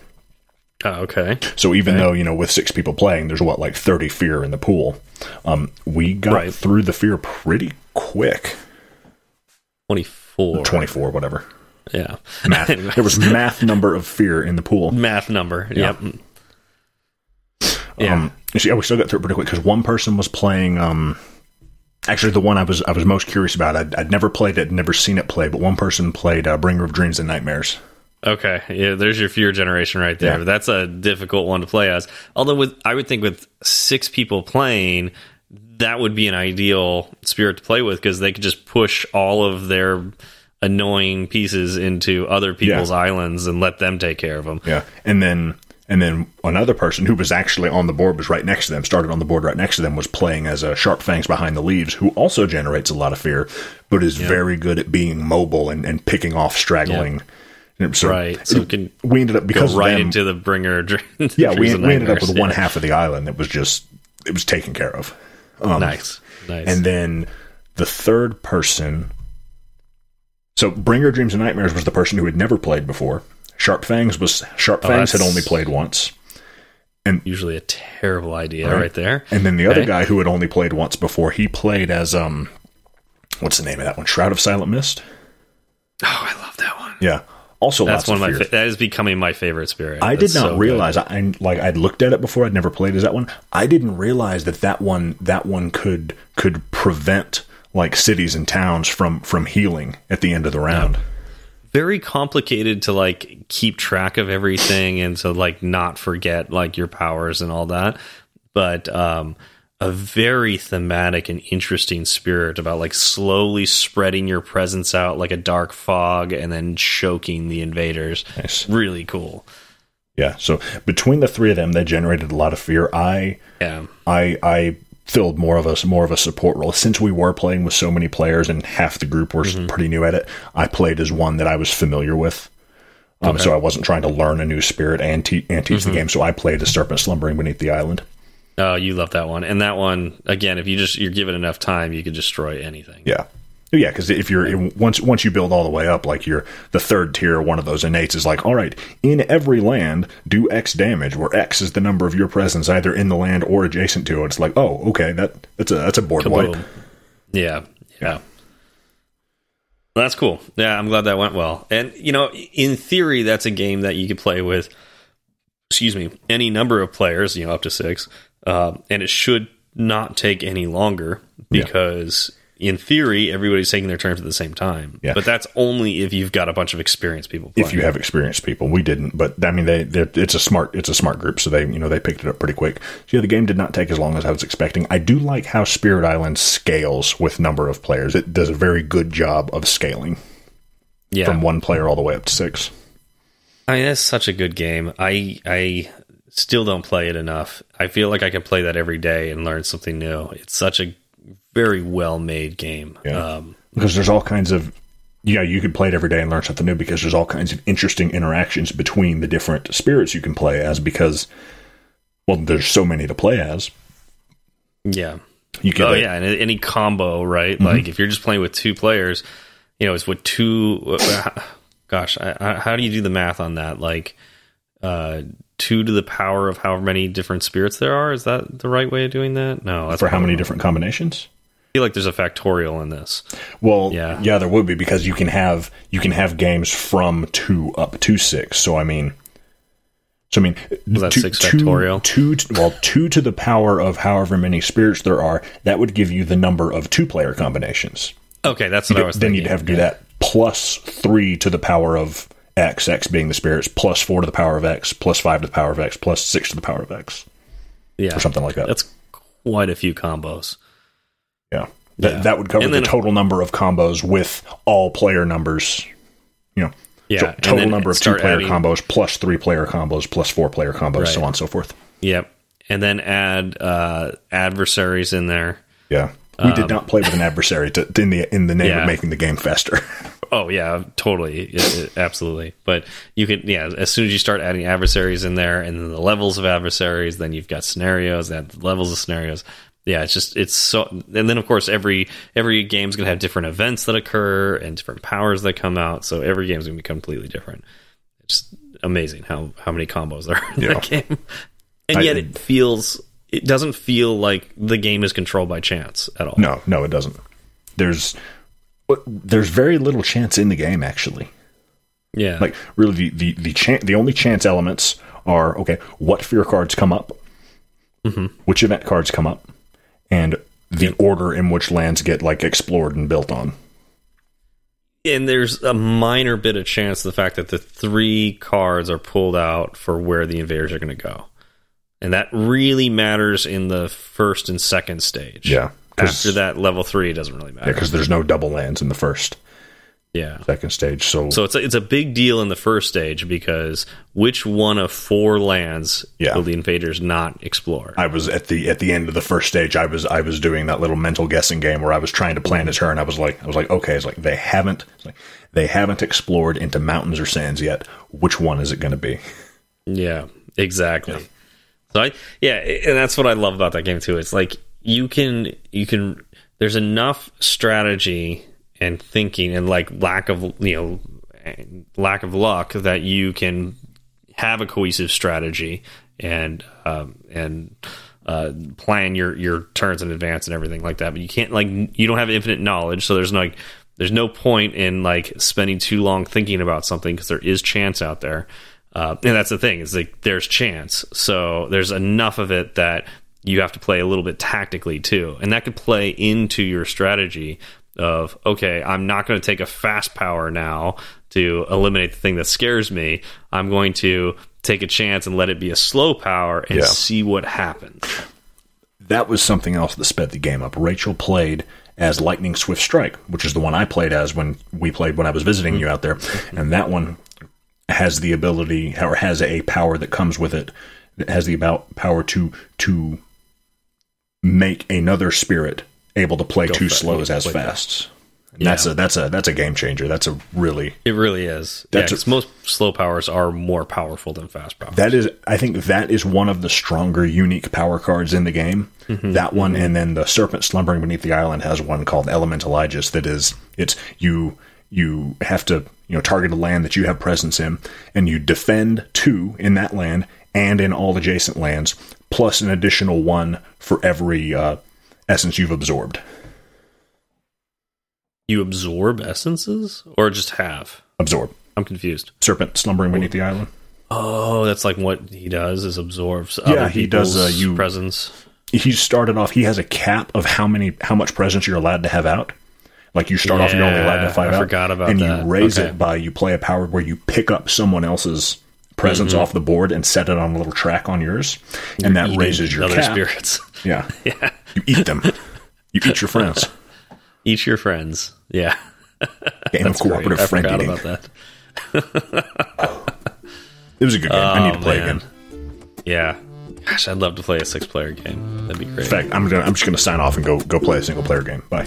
Oh, okay. So even though you know with six people playing, there's what like thirty fear in the pool. Um, we got Right. through the fear pretty quick. Twenty four. Twenty four, whatever. Yeah. Math. there was math number of fear in the pool. Math number. Yep. Yeah. Um, so yeah, we still got through it pretty quick because one person was playing. Um, actually, the one I was I was most curious about. I'd, I'd never played it, never seen it play, but one person played uh, Bringer of Dreams and Nightmares. Okay, yeah, there's your fear generation right there. Yeah. That's a difficult one to play as. Although with I would think with six people playing, that would be an ideal spirit to play with because they could just push all of their annoying pieces into other people's Yeah. islands and let them take care of them. Yeah, and then and then another person who was actually on the board was right next to them. Started on the board right next to them was playing as a Sharp Fangs behind the leaves, who also generates a lot of fear, but is very good at being mobile and, and picking off straggling. And So Right, so it can we ended up Go because right them- into the bringer. Yeah we, we ended up with one half of the island that was just it was taken care of. Um, nice, nice. and then the third person. So, Bringer Dreams and Nightmares was the person who had never played before. Sharp Fangs was Sharp Fangs had Oh, that's- only played once, And usually a terrible idea right, there. and then the other guy who had only played once before, he played as um, what's the name of that one? Shroud of Silent Mist. Oh, I love that one. Yeah, also That's one of of my. Fa- that is becoming my favorite spirit. I did not so realize I- like I'd looked at it before. I'd never played as that one. I didn't realize that that one that one could could prevent like cities and towns from from healing at the end of the round. very complicated to like keep track of everything and to like not forget like your powers and all that but um a very thematic and interesting spirit about like slowly spreading your presence out like a dark fog and then choking the invaders Nice. really cool Yeah. So between the three of them, they generated a lot of fear. I yeah I I filled more of a more of a support role since we were playing with so many players and half the group were pretty new at it. I played as one that I was familiar with. Um, So I wasn't trying to learn a new spirit and, te- and teach the game. So I played as Serpent Slumbering Beneath the Island. oh you love that one and that one again if you just you're given enough time you can destroy anything Yeah. Yeah, because if you're once once you build all the way up, like you're the third tier, one of those innates is like, all right, in every land, do X damage, where X is the number of your presence either in the land or adjacent to it. It's like, oh, okay, that that's a that's a board wipe. Kaboom. Yeah, yeah. Well, that's cool. Yeah, I'm glad that went well. And you know, in theory, that's a game that you could play with. Excuse me, any number of players, you know, up to six, um, and it should not take any longer because, in theory, everybody's taking their turns at the same time. Yeah. But that's only if you've got a bunch of experienced people. Playing. If you have experienced people, we didn't, but I mean, they it's a smart it's a smart group, so they you know they picked it up pretty quick. So yeah, the game did not take as long as I was expecting. I do like how Spirit Island scales with number of players. It does a very good job of scaling yeah, from one player all the way up to six. I mean, that's such a good game. I I still don't play it enough. I feel like I could play that every day and learn something new. It's such a very well made game. Yeah. Um, because there's all kinds of yeah you could play it every day and learn something new because there's all kinds of interesting interactions between the different spirits you can play as because well there's so many to play as yeah. you can Oh yeah, and any combo, right? Like if you're just playing with two players, you know, it's with two. Gosh, I, I, how do you do the math on that? Like, uh, two to the power of however many different spirits there are. Is that the right way of doing that? No, that's for how many wrong. different combinations I feel like there's a factorial in this. well Yeah. yeah there would be because you can have you can have games from two up to six so i mean So I mean, that two, six two- factorial? two to- well, two to the power of however many spirits there are. That would give you the number of two-player combinations. Okay, that's what I was then thinking. you'd have to do that plus three to the power of x, x being the spirits, plus four to the power of x, plus five to the power of x, plus six to the power of x, yeah, or something like that. That's quite a few combos. yeah, that, Yeah. that would cover the total number of combos with all player numbers. You know, Yeah, so total number of two-player adding- combos plus three-player combos plus four-player combos, so on and so forth. Yep, and then add uh, adversaries in there. Yeah, we did not play with an adversary to, in the in the name Um, yeah. of making the game faster. Oh yeah, totally, It- it- absolutely. But you can, yeah, as soon as you start adding adversaries in there, and then the levels of adversaries, then you've got scenarios, that levels of scenarios. Yeah, it's just it's so, and then of course every every game's gonna have different events that occur and different powers that come out. So every game's gonna be completely different. It's amazing how how many combos there are in Yeah. that game, and I- yet it feels it doesn't feel like the game is controlled by chance at all. no, no, it doesn't. There's there's very little chance in the game actually. Yeah, Like really, the the the, chan- the only chance elements are okay. What fear cards come up? Mm-hmm. Which event cards come up? And the order in which lands get like explored and built on. and there's a minor bit of chance the fact that the three cards are pulled out for where the invaders are going to go and that really matters in the first and second stage Yeah, after that level three it doesn't really matter Yeah, because there's no double lands in the first yeah second stage. So, so it's a, it's a big deal in the first stage because which one of four lands Yeah. will the invaders not explore I was at the at the end of the first stage. I was I was doing that little mental guessing game where I was trying to plan a turn. I was like I was like okay, it's like they haven't it's like they haven't explored into mountains or sands yet. Which one is it going to be? Yeah, exactly. So I yeah, and that's what I love about that game too. It's like you can you can there's enough strategy and thinking and like lack of you know lack of luck that you can have a cohesive strategy and um, and uh, plan your your turns in advance and everything like that. But you can't like you don't have infinite knowledge, so there's no, like there's no point in like spending too long thinking about something because there is chance out there. Uh, and that's the thing is like there's chance, so there's enough of it that you have to play a little bit tactically too, and that could play into your strategy of okay, I'm not going to take a fast power now to eliminate the thing that scares me. I'm going to take a chance and let it be a slow power and Yeah. see what happens. That was something else that sped the game up. Rachel played as Lightning Swift Strike, which is the one I played as when we played when I was visiting you out there, mm-hmm. and that one has the ability or has a power that comes with it that has the about power to to make another spirit able to play two fa- slows as fast. And that's a that's a that's a game changer. That's a really It really is. That's yeah, a- most slow powers are more powerful than fast powers. that is I think that is one of the stronger unique power cards in the game. Mm-hmm. That one mm-hmm. and then the serpent slumbering beneath the island has one called Elemental Aegis that is it's you you have to you know target a land that you have presence in and you defend two in that land and in all adjacent lands plus an additional one for every uh, essence you've absorbed. you absorb essences or just have? Absorb. I'm confused. Serpent slumbering beneath the island. Oh, that's like what he does is absorbs Yeah, he does, uh, you- presence. he started off he has a cap of how many how much presence you're allowed to have out like you start off you're only allowed to have five I out forgot about and that. you raise Okay. it by you play a power where you pick up someone else's presence Mm-hmm. off the board and set it on a little track on yours and that raises your other spirits. yeah yeah you eat them you eat your friends Eat your friends. Yeah. game of Great. cooperative I friend forgot eating about that. it was a good game i need to Oh, play man. again Yeah. Gosh, I'd love to play a six player game. That'd be great. in fact i'm gonna i'm just gonna sign off and go go play a single player game bye